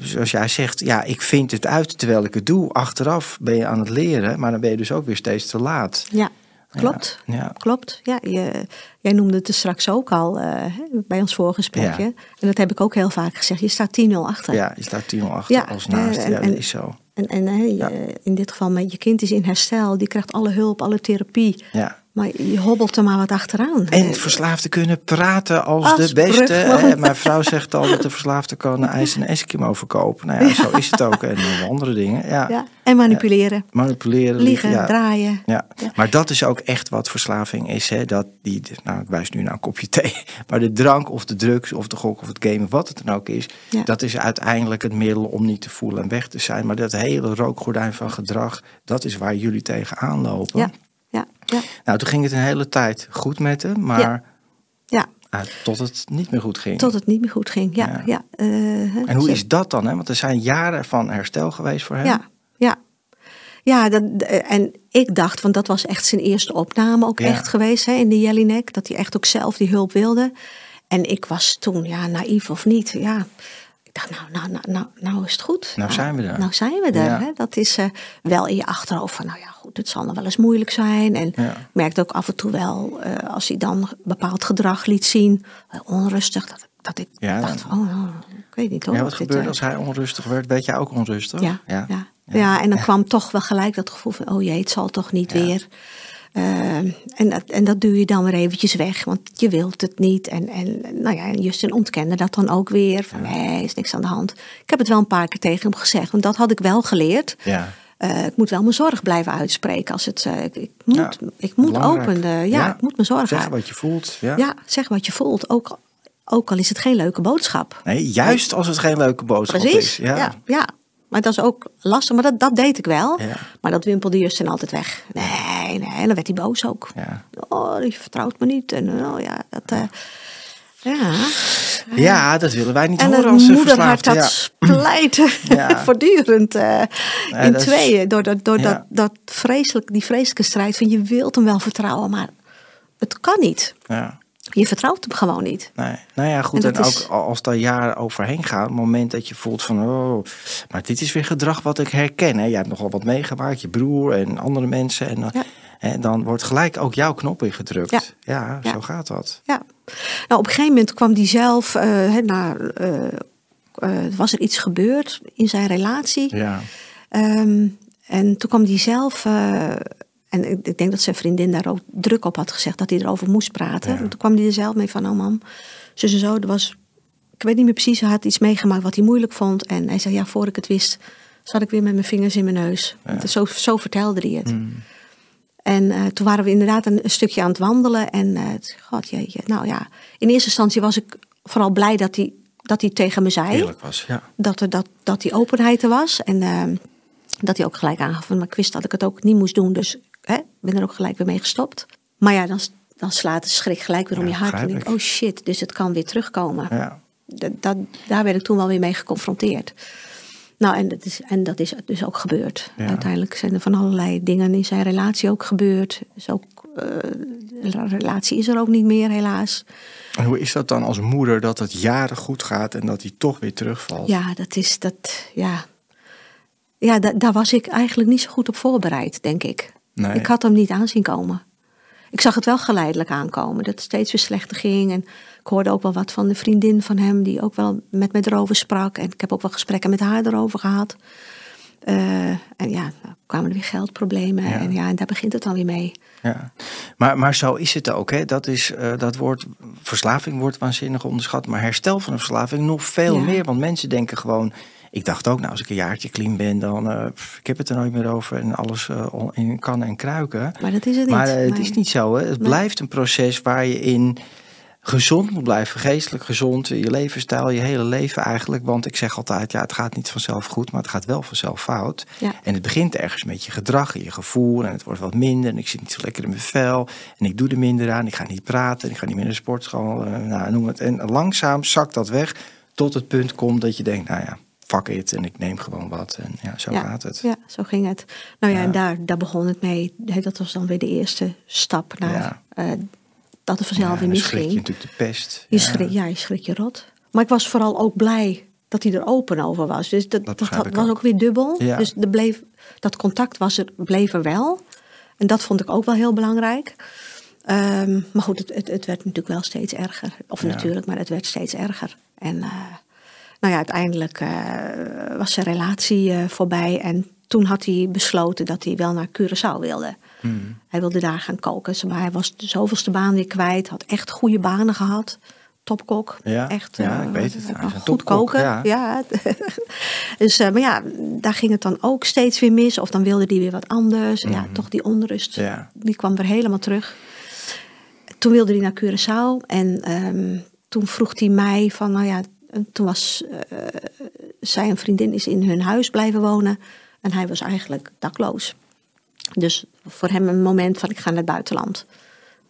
zoals jij zegt, ja, ik vind het uit terwijl ik het doe. Achteraf ben je aan het leren, maar dan ben je dus ook weer steeds te laat. ja, klopt. Ja. Klopt. Ja, je, jij noemde het er straks ook al eh, bij ons voorgesprekje. Ja. En dat heb ik ook heel vaak gezegd. Je staat 10-0 achter. Ja, je staat 10 achter Ja, als naast. eh, en- ja, dat en- is zo. En, en je- in dit geval, met je kind is in herstel. Die krijgt alle hulp, alle therapie. Ja. Maar je hobbelt er maar wat achteraan. En verslaafden kunnen praten als, Als de beste. hè. Mijn vrouw zegt al dat de verslaafde kan ijs en Eskimo verkopen. Nou ja, zo is het ook. En andere dingen. Ja. ja, en manipuleren. Manipuleren, Liegen, ja. draaien. Ja. Maar dat is ook echt wat verslaving is. Hè? Dat die, nou, ik wijs nu naar een kopje thee. [laughs] Maar de drank of de drugs of de gok of het game of wat het dan ook is. Dat is uiteindelijk het middel om niet te voelen en weg te zijn. Maar dat hele rookgordijn van gedrag, dat is waar jullie tegenaan lopen. Ja, Nou, toen ging het een hele tijd goed met hem. Maar Ja. ja. ah, tot het niet meer goed ging. Tot het niet meer goed ging. Ja, Ja. ja. eh, En hoe is dat dan? Hè? Want er zijn jaren van herstel geweest voor hem. Ja, ja. Ja, dat, en ik dacht, want dat was echt zijn eerste opname ook Ja. echt geweest hè, in de Jellinek. Dat hij echt ook zelf die hulp wilde. En ik was toen, ja, naïef of niet, ja. Ik dacht, nou, nou, nou, nou, nou is het goed. Nou zijn we er. Nou zijn we er. Ja. Hè? Dat is eh, wel in je achterhoofd van, nou ja, goed, het zal nog wel eens moeilijk zijn. En Ja. ik merkte ook af en toe wel, eh, als hij dan bepaald gedrag liet zien, eh, onrustig, dat, dat ik Ja, dacht, van, oh, nou, ik weet niet hoor. Ja, wat gebeurde eh, als hij onrustig werd? Weet jij ook onrustig? ja, ja. ja. en dan kwam toch wel gelijk dat gevoel van, oh jee, het zal toch niet weer. Eh, en, dat, en dat duw je dan weer eventjes weg, want je wilt het niet. En, en nou ja, Justin ontkende dat dan ook weer. Van nee, is niks aan de hand. Ik heb het wel een paar keer tegen hem gezegd, want dat had ik wel geleerd. Ja. Uh, ik moet wel mijn zorg blijven uitspreken. Als het, uh, ik, ik, moet, ja, ik moet open. Ja, ja, ik moet mijn zorg Zeg wat je voelt. Ja. ja, zeg wat je voelt. Ook, ook al is het geen leuke boodschap. Nee, juist als het geen leuke boodschap Precies. is. Ja. Ja, ja. Maar dat is ook lastig. Maar dat, dat deed ik wel. Ja. Maar dat wimpelde Justin altijd weg. Nee, nee. En dan werd hij boos ook. Ja. Oh, je vertrouwt me niet. En oh ja, dat... ja. Ja, dat willen wij niet en horen als moeder had dat ja. splijten [clears throat] [laughs] voortdurend uh, in tweeën. Door, dat, door dat, dat vreselijk, die vreselijke strijd van je wilt hem wel vertrouwen, maar het kan niet. Ja. Je vertrouwt hem gewoon niet. Nee. Nou ja, goed. En ook is- als daar jaren overheen gaan, het moment dat je voelt van, oh, maar dit is weer gedrag wat ik herken. Hè. Jij hebt nogal wat meegemaakt, je broer en andere mensen. En, Ja. en dan wordt gelijk ook jouw knop ingedrukt. Ja. Ja, Ja. zo gaat dat. Ja. Nou, op een gegeven moment kwam hij zelf, eh, hè, na, eh, eh, was er iets gebeurd in zijn relatie. Ja. Ehm, en toen kwam hij zelf, eh, en ik, denk dat zijn vriendin daar ook druk op had gezegd dat hij erover moest praten. Ja. En toen kwam hij er zelf mee van, oh mam, zus en zo, er was, ik weet niet meer precies, hij had iets meegemaakt wat hij moeilijk vond. En hij zei, ja, voor ik het wist, zat ik weer met mijn vingers in mijn neus. Zo, zo vertelde hij het. Mm. En eh, toen waren we inderdaad een, een stukje aan het wandelen. En eh, god, jeetje, nou ja, in eerste instantie was ik vooral blij dat hij, dat hij tegen me zei Heerlijk was, ja. dat, er, dat, dat die openheid er was. En ehm, dat hij ook gelijk aangaf. Maar ik wist dat ik het ook niet moest doen. Dus ben er ook gelijk weer mee gestopt. Maar ja, dan, dan slaat de schrik gelijk weer om Ja, je hart. En denk oh shit, dus het kan weer terugkomen. ja. Dat, dat, daar werd ik toen wel weer mee geconfronteerd. Nou, en dat is, en dat is dus ook gebeurd. Ja. Uiteindelijk zijn er van allerlei dingen in zijn relatie ook gebeurd. Dus ook, eh, de relatie is er ook niet meer, helaas. En hoe is dat dan als moeder dat het jaren goed gaat en dat hij toch weer terugvalt? Ja, dat is dat. Ja, ja da- daar was ik eigenlijk niet zo goed op voorbereid, denk ik. Nee. Ik had hem niet aanzien komen. Ik zag het wel geleidelijk aankomen, dat het steeds weer slechter ging. En ik hoorde ook wel wat van de vriendin van hem, die ook wel met me erover sprak. En ik heb ook wel gesprekken met haar erover gehad. Eh, en ja, dan kwamen er weer geldproblemen. Ja. En ja, en daar begint het dan weer mee. Ja, maar, maar zo is het ook. Hè? Dat, is, eh, dat woord verslaving wordt waanzinnig onderschat, maar herstel van een verslaving nog veel Ja. meer. Want mensen denken gewoon. Ik dacht ook, nou, als ik een jaartje clean ben, dan pff, ik heb het er nooit meer over en alles eh, in kannen en kruiken. Maar dat is het niet. Maar eh, het is niet zo. Hè? Het Nee. blijft een proces waar je in gezond moet blijven, geestelijk gezond, je levensstijl, je hele leven eigenlijk. Want ik zeg altijd, ja, het gaat niet vanzelf goed, maar het gaat wel vanzelf fout. Ja. En het begint ergens met je gedrag en je gevoel en het wordt wat minder en ik zit niet zo lekker in mijn vel en ik doe er minder aan, ik ga niet praten, ik ga niet meer naar de sportschool, nou, noem het. En langzaam zakt dat weg tot het punt komt dat je denkt, nou ja, fuck it en ik neem gewoon wat en ja, zo ja, gaat het. Ja, zo ging het. Nou ja, Ja. en daar, daar begon het mee. Dat was dan weer de eerste stap naar eh, dat het vanzelf weer en dan schrik je misging. natuurlijk de pest. Je Ja. schrik, ja, je schrik je rot. Maar ik was vooral ook blij dat hij er open over was. Dus dat, dat, had- was ook. ook weer dubbel. Ja. Dus er bleef, dat contact was er, bleef er wel. En dat vond ik ook wel heel belangrijk. Ehm, maar goed, het, het, het werd natuurlijk wel steeds erger. Of Ja. natuurlijk, maar het werd steeds erger. En eh, nou ja, uiteindelijk eh, was zijn relatie eh, voorbij. En toen had hij besloten dat hij wel naar Curaçao wilde. Hmm. Hij wilde daar gaan koken. Maar hij was de zoveelste baan weer kwijt. Had echt goede banen gehad. Topkok. Ja, echt, ja, eh, ik weet het. Goed topkok, koken. ja. [laughs] dus, maar ja, daar ging het dan ook steeds weer mis. Of dan wilde hij weer wat anders. Ja, Mhm. toch die onrust. Ja. Die kwam weer helemaal terug. Toen wilde hij naar Curaçao. En ehm, toen vroeg hij mij van, nou ja, en toen was eh, zij een vriendin is in hun huis blijven wonen. En hij was eigenlijk dakloos. Dus voor hem een moment van ik ga naar het buitenland.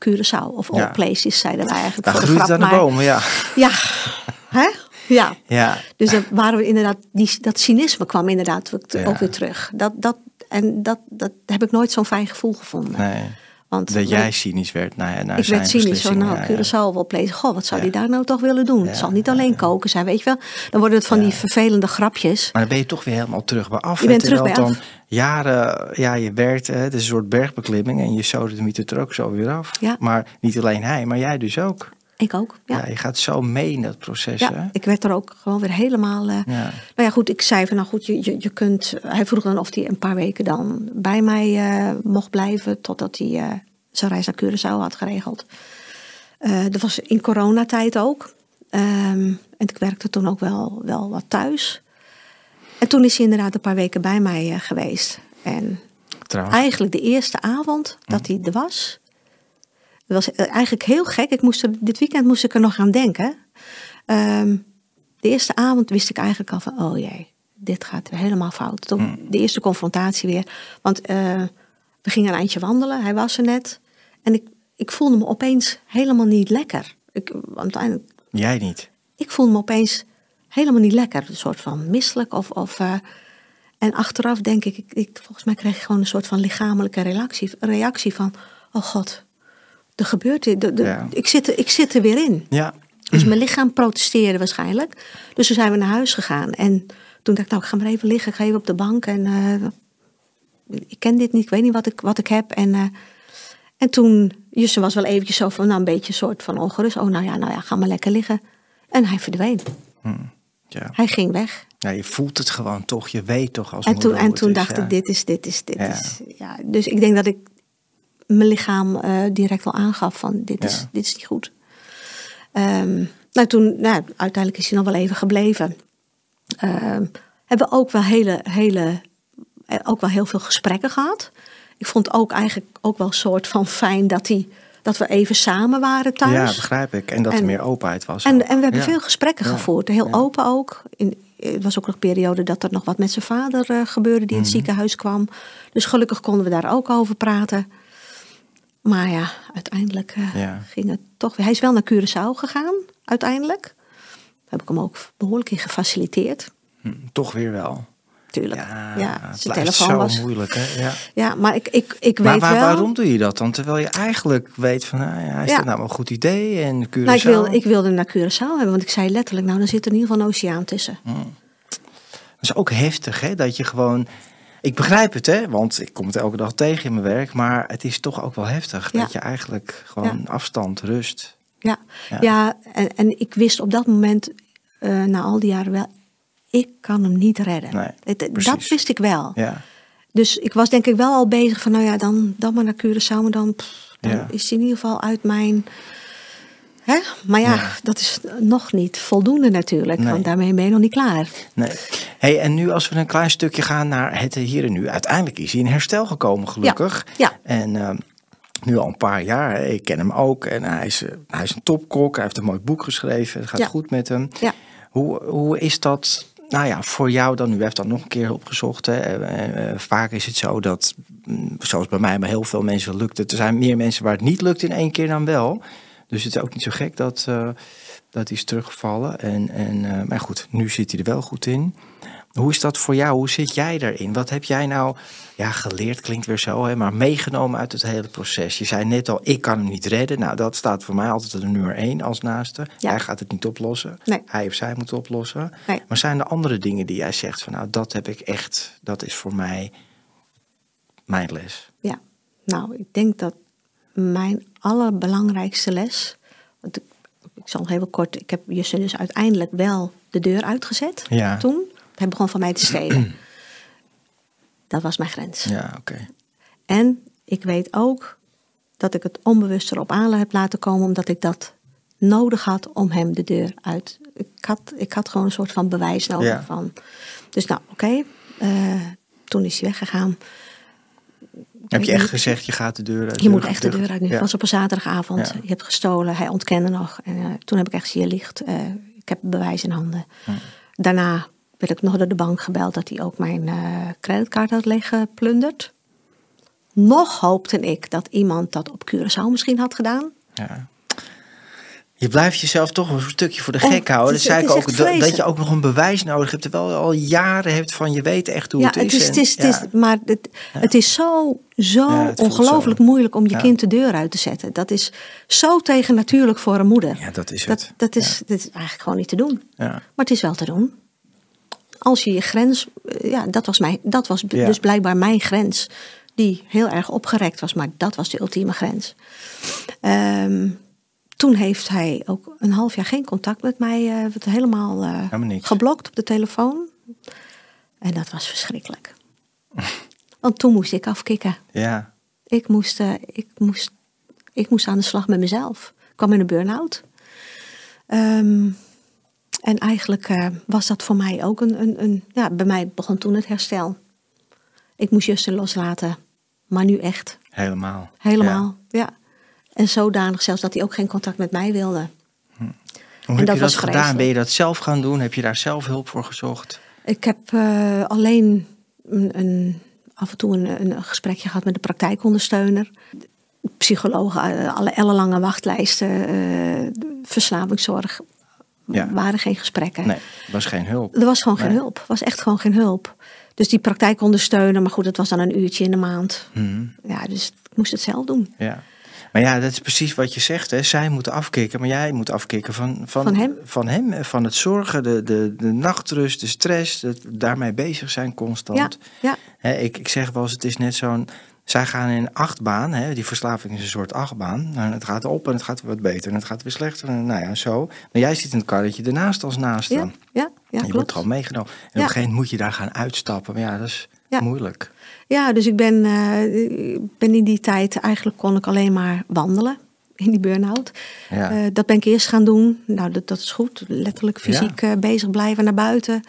Curaçao of all Ja. places zeiden wij eigenlijk Daar groeit aan de bomen, ja. Ja, [laughs] hè? Ja. Ja, Dus dat waren we inderdaad, die, dat cynisme kwam inderdaad ook, Ja. ook weer terug. Dat, dat, en dat, dat heb ik nooit zo'n fijn gevoel gevonden. nee. Want Dat jij cynisch werd naar, naar ik zijn werd cynisch beslissing, nou. Curaçao wel plezen. Goh, wat zou Ja. die daar nou toch willen doen? Het zal niet alleen koken zijn, weet je wel. Dan worden het van die vervelende grapjes. Maar dan ben je toch weer helemaal terug bij af. Je bent terug bij dan jaren, ja, je werkt, het is een soort bergbeklimming en je sodemiet er ook zo weer af. Ja. Maar niet alleen hij, maar jij dus ook. Ik ook, ja. Ja. je gaat zo mee in dat proces, hè? Ja, ik werd er ook gewoon weer helemaal. eh, Ja. Nou ja, goed, ik zei van nou goed, je, je, je kunt. Hij vroeg dan of hij een paar weken dan bij mij eh, mocht blijven. Totdat hij eh, zijn reis naar Curaçao had geregeld. Eh, dat was in coronatijd ook. Ehm, en ik werkte toen ook wel, wel wat thuis. En toen is hij inderdaad een paar weken bij mij eh, geweest. En Trouwens. eigenlijk de eerste avond dat hij er was. Het was eigenlijk heel gek. Ik moest er, dit weekend moest ik er nog aan denken. Ehm, de eerste avond wist ik eigenlijk al van, oh jee, dit gaat helemaal fout. Toen de eerste confrontatie weer. Want eh, we gingen een eindje wandelen, hij was er net. En ik, ik voelde me opeens helemaal niet lekker. Ik, want Jij niet. ik voelde me opeens helemaal niet lekker. Een soort van misselijk of... of eh, en achteraf denk ik, ik, ik, volgens mij kreeg ik gewoon een soort van lichamelijke reactie, reactie van, oh god, er gebeurt dit. De, de, Ja. ik, zit er, ik zit er weer in. Ja. Dus mijn lichaam protesteerde waarschijnlijk. Dus toen zijn we naar huis gegaan. En toen dacht ik, nou, ik ga maar even liggen. Ik ga even op de bank. En eh, ik ken dit niet. Ik weet niet wat ik, wat ik heb. En, eh, en toen, Jussen was wel eventjes zo van, nou, een beetje een soort van ongerust. Oh, nou ja, nou ja, ga maar lekker liggen. En hij verdween. Ja. Hij ging weg. ja, je voelt het gewoon toch. Je weet toch als En toen, en toen is, dacht ja. ik, dit is, dit is, dit Ja. is. Ja, dus ik denk dat ik mijn lichaam eh, direct al aangaf van, dit, is, Ja. dit is niet goed. Ehm, nou, toen, nou, uiteindelijk is hij nog wel even gebleven. Ehm, hebben we ook wel, hele, hele, eh, ook wel heel veel gesprekken gehad. Ik vond ook eigenlijk ook wel een soort van fijn dat, hij, dat we even samen waren thuis. Ja, begrijp ik. En dat er meer openheid was. En, ook. en we hebben Ja. veel gesprekken Ja. gevoerd. Heel open ook. In, het was ook nog een periode dat er nog wat met zijn vader eh, gebeurde die in Mhm. het ziekenhuis kwam. Dus gelukkig konden we daar ook over praten. Maar ja, uiteindelijk eh, Ja. ging het toch weer. Hij is wel naar Curaçao gegaan, uiteindelijk. Daar heb ik hem ook behoorlijk in gefaciliteerd. Hm, toch weer wel. Tuurlijk. Ja, Ja, het zijn blijft telefoon zo was. moeilijk. Hè? Ja. Ja, maar ik, ik, ik Maar weet waar- wel. waarom doe je dat dan? Terwijl je eigenlijk weet van, nou ja, is Ja. dat nou een goed idee? En Curaçao? Nou, ik, wilde, ik wilde hem naar Curaçao hebben, want ik zei letterlijk, nou, dan zit er in ieder geval een oceaan tussen. Dat is ook heftig, hè? Dat je gewoon... Ik begrijp het, hè? Want ik kom het elke dag tegen in mijn werk. Maar het is toch ook wel heftig. Ja. Dat je eigenlijk gewoon afstand, rust... Ja, Ja. ja. en, en ik wist op dat moment, eh, na al die jaren wel, ik kan hem niet redden. Nee, Het- dat wist ik wel. Ja, Dus ik was denk ik wel al bezig van, nou ja, dan, dan maar naar Curaçao, maar dan, pff, dan Ja. is hij in ieder geval uit mijn... Hè? Maar ja, Ja. dat is nog niet voldoende natuurlijk, Nee. want daarmee ben je nog niet klaar. nee. Hey, en nu als we een klein stukje gaan naar het hier en nu. Uiteindelijk is hij in herstel gekomen, gelukkig. Ja. En ehm, nu al een paar jaar. Ik ken hem ook. En hij is, eh, hij is een topkok. Hij heeft een mooi boek geschreven. Het gaat Ja. goed met hem. Ja. Hoe, hoe is dat, nou ja, voor jou dan? U heeft dat nog een keer opgezocht. Hè? Eh, eh, vaak is het zo dat, mm, zoals bij mij, bij heel veel mensen lukt het. Er zijn meer mensen waar het niet lukt in één keer dan wel. Dus het is ook niet zo gek dat, eh, dat hij is teruggevallen. En, en, eh, maar goed, nu zit hij er wel goed in. Hoe is dat voor jou? Hoe zit jij daarin? Wat heb jij nou, ja, geleerd klinkt weer zo, hè, maar meegenomen uit het hele proces? Je zei net al, ik kan hem niet redden. Nou, dat staat voor mij altijd de nummer één als naaste. Ja. Hij gaat het niet oplossen. Nee. Hij of zij moet oplossen. Nee. Maar zijn er andere dingen die jij zegt van, nou, dat heb ik echt, dat is voor mij mijn les? Ja, nou, ik denk dat mijn allerbelangrijkste les. Want ik, ik zal even kort. Ik heb Jussen dus uiteindelijk wel de deur uitgezet. Ja. Toen. Hij begon van mij te stelen. dat was mijn grens. Ja, oké. En ik weet ook dat ik het onbewust erop aan heb laten komen, omdat ik dat nodig had om hem de deur uit. Ik had, ik had gewoon een soort van bewijs nodig. Ja. Van. Dus nou, oké. eh, toen is hij weggegaan. Heb je echt niet. gezegd, je gaat de deur uit? Je moet echt de deur uit nu. Ja. Het was op een zaterdagavond. Ja. Je hebt gestolen. Hij ontkende nog. En eh, toen heb ik echt je licht. eh, ik heb bewijs in handen. Daarna werd ik nog door de bank gebeld dat hij ook mijn eh, creditcard had leeggeplunderd. Nog hoopte ik dat iemand dat op Curaçao misschien had gedaan. Ja. Je blijft jezelf toch een stukje voor de Oh, gek houden. het Dat zei ik het ook, dat, je ook nog een bewijs nodig hebt. Terwijl je al jaren hebt van je weet echt hoe ja, het is. het is, en- het is, het ja. is, maar het, het is zo, zo het ongelooflijk zo. moeilijk om je kind de deur uit te zetten. Dat is zo tegennatuurlijk voor een moeder. Ja, dat is het. dat, is, dat is eigenlijk gewoon niet te doen. Ja. Maar het is wel te doen. Als je je grens, eh, ja, dat was, mijn, dat was dus blijkbaar mijn grens, die heel erg opgerekt was, maar dat was de ultieme grens. Ehm, toen heeft hij ook een half jaar geen contact met mij, werd helemaal eh, geblokt op de telefoon. En dat was verschrikkelijk. [laughs] Want toen moest ik afkicken. ja. Ik moest, eh, ik moest ik moest aan de slag met mezelf. Ik kwam in een burn-out. Ehm, en eigenlijk was dat voor mij ook een, een, een, Ja, bij mij begon toen het herstel. Ik moest Justin loslaten. Maar nu echt. Helemaal. Helemaal, ja. En zodanig zelfs dat hij ook geen contact met mij wilde. Hoe En heb dat je dat gedaan? vreselijk. Ben je dat zelf gaan doen? Heb je daar zelf hulp voor gezocht? Ik heb eh, alleen een, een, af en toe een, een gesprekje gehad met de praktijkondersteuner. Psychologen, eh, alle ellenlange wachtlijsten, eh, verslavingszorg. Ja. waren geen gesprekken. Nee, was geen hulp. Er was gewoon geen hulp. Er was echt gewoon geen hulp. Dus die praktijkondersteuner, maar goed, dat was dan een uurtje in de maand. Mhm. Ja, dus ik moest het zelf doen. Ja. Maar ja, dat is precies wat je zegt. Hè. Zij moeten afkicken, maar jij moet afkicken van, van, Van hem. Van hem, van het zorgen, de, de, de nachtrust, de stress, het daarmee bezig zijn constant. Ja, ja, Hè, ik, ik zeg wel eens, het is net zo'n... Zij gaan in een achtbaan, hè, die verslaving is een soort achtbaan. En het gaat op en het gaat wat beter en het gaat weer slechter. En nou ja, zo. Maar jij zit in het karretje ernaast als naast ja, dan. ja, ja, je wordt gewoon meegenomen. En op een gegeven moment moet je daar gaan uitstappen. Maar ja, dat is moeilijk. Ja, dus ik ben, eh, ben in die tijd, eigenlijk kon ik alleen maar wandelen in die burn-out. Ja. Eh, dat ben ik eerst gaan doen. Nou, dat, dat is goed. Letterlijk fysiek eh, bezig blijven naar buiten. Ik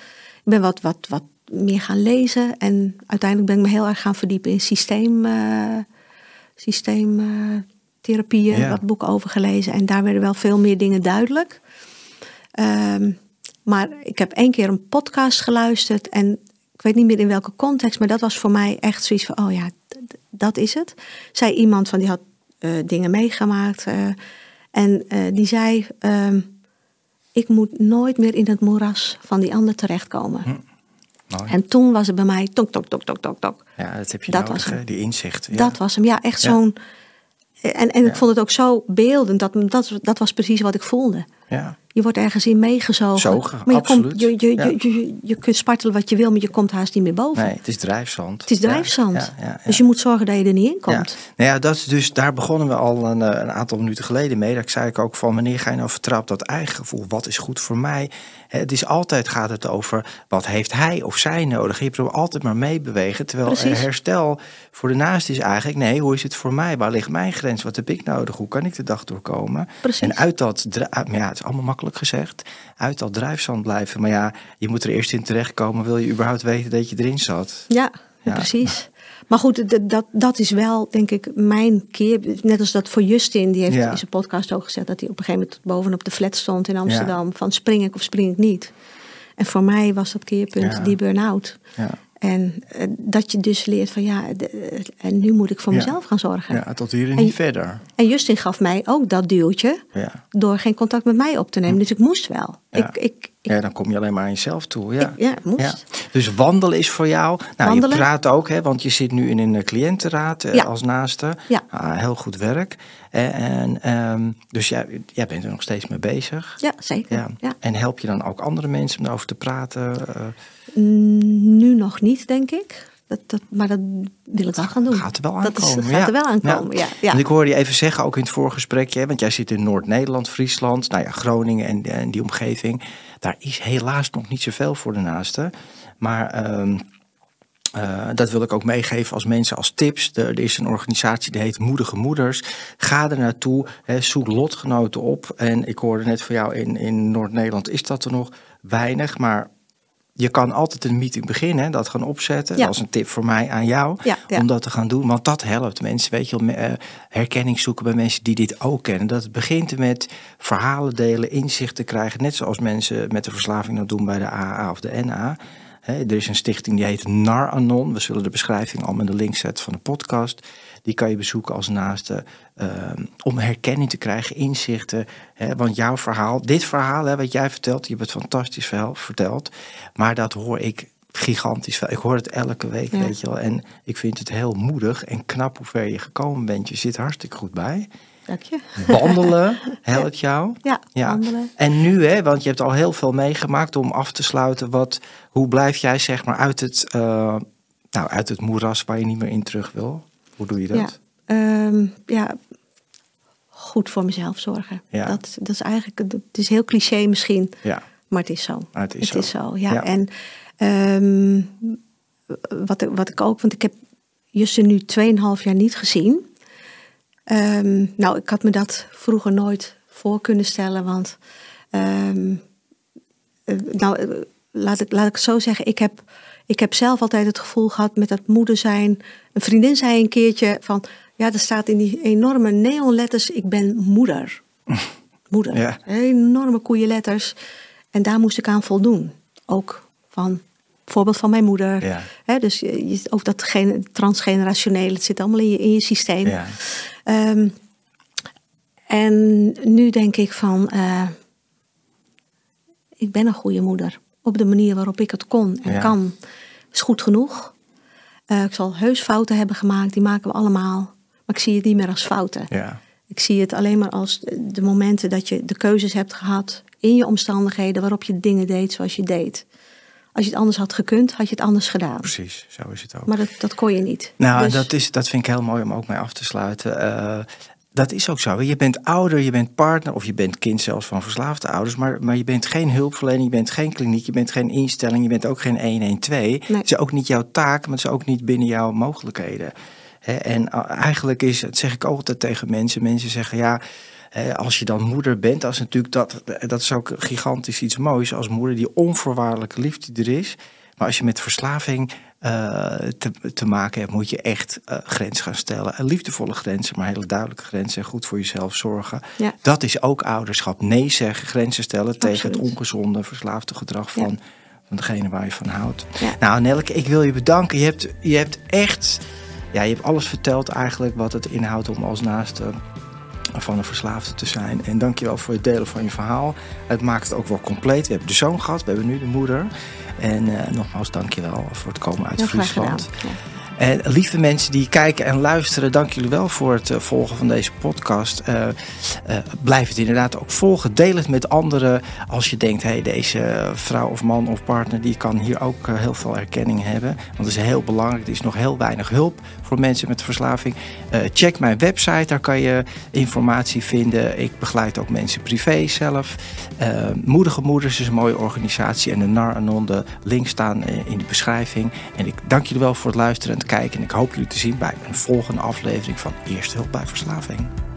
ben wat, wat, wat meer gaan lezen. En uiteindelijk ben ik me heel erg gaan verdiepen in systeem, systeemtherapieën. Ja. Wat boeken over gelezen. En daar werden wel veel meer dingen duidelijk. Ehm, maar ik heb één keer een podcast geluisterd. En ik weet niet meer in welke context. Maar dat was voor mij echt zoiets van, oh ja, dat is het. Zei iemand van, die had eh, dingen meegemaakt. eh, en eh, die zei, ehm, ik moet nooit meer in het moeras van die ander terechtkomen. Mooi. En toen was het bij mij, tok, tok, tok, tok, tok, tok. ja, dat heb je dat nodig, was hem. die inzicht. Ja. Dat was hem, ja, echt Ja. zo'n... En, en Ja. ik vond het ook zo beeldend, dat, dat, dat was precies wat ik voelde. ja. Je wordt ergens in meegezogen. Zogen, maar je, absoluut. komt, je, je, Ja. je, je, je kunt spartelen wat je wil, maar je komt haast niet meer boven. Nee, het is drijfzand. Het is drijfzand. ja, ja, ja. Dus je moet zorgen dat je er niet in komt. Nou ja, dat is dus, daar begonnen we al een, eh, een aantal minuten geleden mee. Dat zei ik ook van, wanneer ga je nou vertrapt dat eigen gevoel? Wat is goed voor mij? Het is altijd gaat het over, wat heeft hij of zij nodig? Je probeert altijd maar meebewegen. Terwijl Precies. herstel voor de naast is eigenlijk, nee, hoe is het voor mij? Waar ligt mijn grens? Wat heb ik nodig? Hoe kan ik de dag doorkomen? Precies. En uit dat, maar ja, het is allemaal makkelijk gezegd, uit dat drijfzand blijven. Maar ja, je moet er eerst in terechtkomen, wil je überhaupt weten dat je erin zat? Ja, Ja. precies. Maar goed, dat, dat is wel, denk ik, mijn keer. Net als dat voor Justin, die heeft Ja. in zijn podcast ook gezegd dat hij op een gegeven moment bovenop de flat stond in Amsterdam. Van spring ik of spring ik niet. En voor mij was dat keerpunt Ja. die burn-out. Ja. En eh, dat je dus leert van ja, de- en nu moet ik voor mezelf gaan zorgen. Ja, tot hier en En- niet verder. En Justin gaf mij ook dat duwtje door geen contact met mij op te nemen. Dus ik moest wel. Ik, ik, Ja, dan kom je alleen maar aan jezelf toe. Ja. ik- ja, ik moest. Ja. Dus wandelen is voor jou. Nou, Wandelen. je praat ook, hè, want je zit nu in een eh, cliëntenraad eh, Ja. als naaste. Ja. Ah, heel goed werk. En, en, ehm, dus jij, jij bent er nog steeds mee bezig. Ja, zeker. Ja. Ja. En help je dan ook andere mensen om daarover te praten? Eh, Nu nog niet, denk ik. Dat, dat, maar dat wil ik wel gaan doen. gaat er wel Dat is- aankomen. gaat ja. er wel aankomen, ja. ja. Want ik hoorde je even zeggen, ook in het voorgesprekje, want jij zit in Noord-Nederland, Friesland, nou ja, Groningen en, en die omgeving. Daar is helaas nog niet zoveel voor de naaste. Maar ehm, eh, dat wil ik ook meegeven als mensen als tips. Er, is een organisatie die heet Moedige Moeders. Ga er naartoe, zoek lotgenoten op. En ik hoorde net van jou in, in Noord-Nederland is dat er nog weinig, maar je kan altijd een meeting beginnen, dat gaan opzetten. Ja. Dat is een tip voor mij aan jou, Ja, ja. om dat te gaan doen. Want dat helpt mensen, weet je eh, herkenning zoeken bij mensen die dit ook kennen. Dat het begint met verhalen delen, inzichten krijgen. Net zoals mensen met de verslaving dat doen bij de AA of de NA. Er is een stichting die heet NAR-Anon. We zullen de beschrijving allemaal in de link zetten van de podcast. Die kan je bezoeken als naaste. eh, om herkenning te krijgen, inzichten. Want jouw verhaal, dit verhaal wat jij vertelt, je hebt het fantastisch verhaal verteld. Maar dat hoor ik gigantisch veel. Ik hoor het elke week, Ja. weet je wel. En ik vind het heel moedig en knap hoe ver je gekomen bent. Je zit hartstikke goed bij. Dank je. Wandelen [laughs] helpt jou. Ja, wandelen. En nu, hè, want je hebt al heel veel meegemaakt om af te sluiten. Wat, hoe blijf jij zeg maar uit het, eh, nou, uit het moeras waar je niet meer in terug wil? Hoe doe je dat? Ja, ehm, ja, goed voor mezelf zorgen. Ja. Dat, dat is eigenlijk, het is heel cliché misschien, Ja, maar het is zo. het is zo. Het is zo, ja. Ja. En ehm, wat, ik- wat ik ook, want ik heb Justin nu 2,5 jaar niet gezien. Ehm, nou, ik had me dat vroeger nooit voor kunnen stellen, want ehm, eh, nou, eh, laat ik, laat ik het zo zeggen, ik heb, ik heb zelf altijd het gevoel gehad met dat moeder zijn. Een vriendin zei een keertje van, ja, er staat in die enorme neonletters, ik ben moeder. [laughs] moeder. Ja. Enorme koeienletters. En daar moest ik aan voldoen. Ook van voorbeeld van mijn moeder. Ja. Dus je, ook dat gen- transgenerationele, het zit allemaal in je, in je systeem. Ja. Ehm, en nu denk ik van, eh, ik ben een goede moeder. Op de manier waarop ik het kon en Ja. kan, is goed genoeg. Eh, ik zal heus fouten hebben gemaakt, die maken we allemaal. Maar ik zie het niet meer als fouten. Ja. Ik zie het alleen maar als de momenten dat je de keuzes hebt gehad in je omstandigheden waarop je dingen deed zoals je deed. Als je het anders had gekund, had je het anders gedaan. Precies, zo is het ook. Maar dat, dat kon je niet. Nou, Dus- dat, is, dat vind ik heel mooi om ook mee af te sluiten. Eh, dat is ook zo. Je bent ouder, je bent partner of je bent kind zelfs van verslaafde ouders. Maar, maar je bent geen hulpverlening, je bent geen kliniek, je bent geen instelling, je bent ook geen 112. Nee. Het is ook niet jouw taak, maar het is ook niet binnen jouw mogelijkheden. En eh, eigenlijk is, dat zeg ik altijd tegen mensen, mensen zeggen ja... Als je dan moeder bent, dat is natuurlijk dat, dat is ook gigantisch iets moois als moeder, die onvoorwaardelijke liefde die er is. Maar als je met verslaving eh, te, te maken hebt, moet je echt eh grenzen gaan stellen. En liefdevolle grenzen, maar hele duidelijke grenzen. En goed voor jezelf zorgen. Ja. Dat is ook ouderschap. Nee zeggen, grenzen stellen tegen het ongezonde, verslaafde gedrag Ja. van, van degene waar je van houdt. Ja. Nou, Nelke, ik wil je bedanken. Je hebt, je hebt echt, ja, je hebt alles verteld eigenlijk wat het inhoudt om als naaste van een verslaafde te zijn. En dankjewel voor het delen van je verhaal. Het maakt het ook wel compleet. We hebben de zoon gehad, we hebben nu de moeder. En eh, nogmaals, dankjewel voor het komen uit Heel. Friesland. En lieve mensen die kijken en luisteren, dank jullie wel voor het eh, volgen van deze podcast. Eh, eh, blijf het inderdaad ook volgen. Deel het met anderen als je denkt, hey, deze vrouw of man of partner die kan hier ook eh, heel veel erkenning hebben. Want het is heel belangrijk. Er is nog heel weinig hulp voor mensen met verslaving. Eh, check mijn website, daar kan je informatie vinden. Ik begeleid ook mensen privé zelf. Eh, Moedige Moeders is een mooie organisatie en de NAR Anon, de links staan eh, in de beschrijving. En ik dank jullie wel voor het luisteren en het kijken. En ik hoop jullie te zien bij een volgende aflevering van Eerste Hulp bij Verslaving.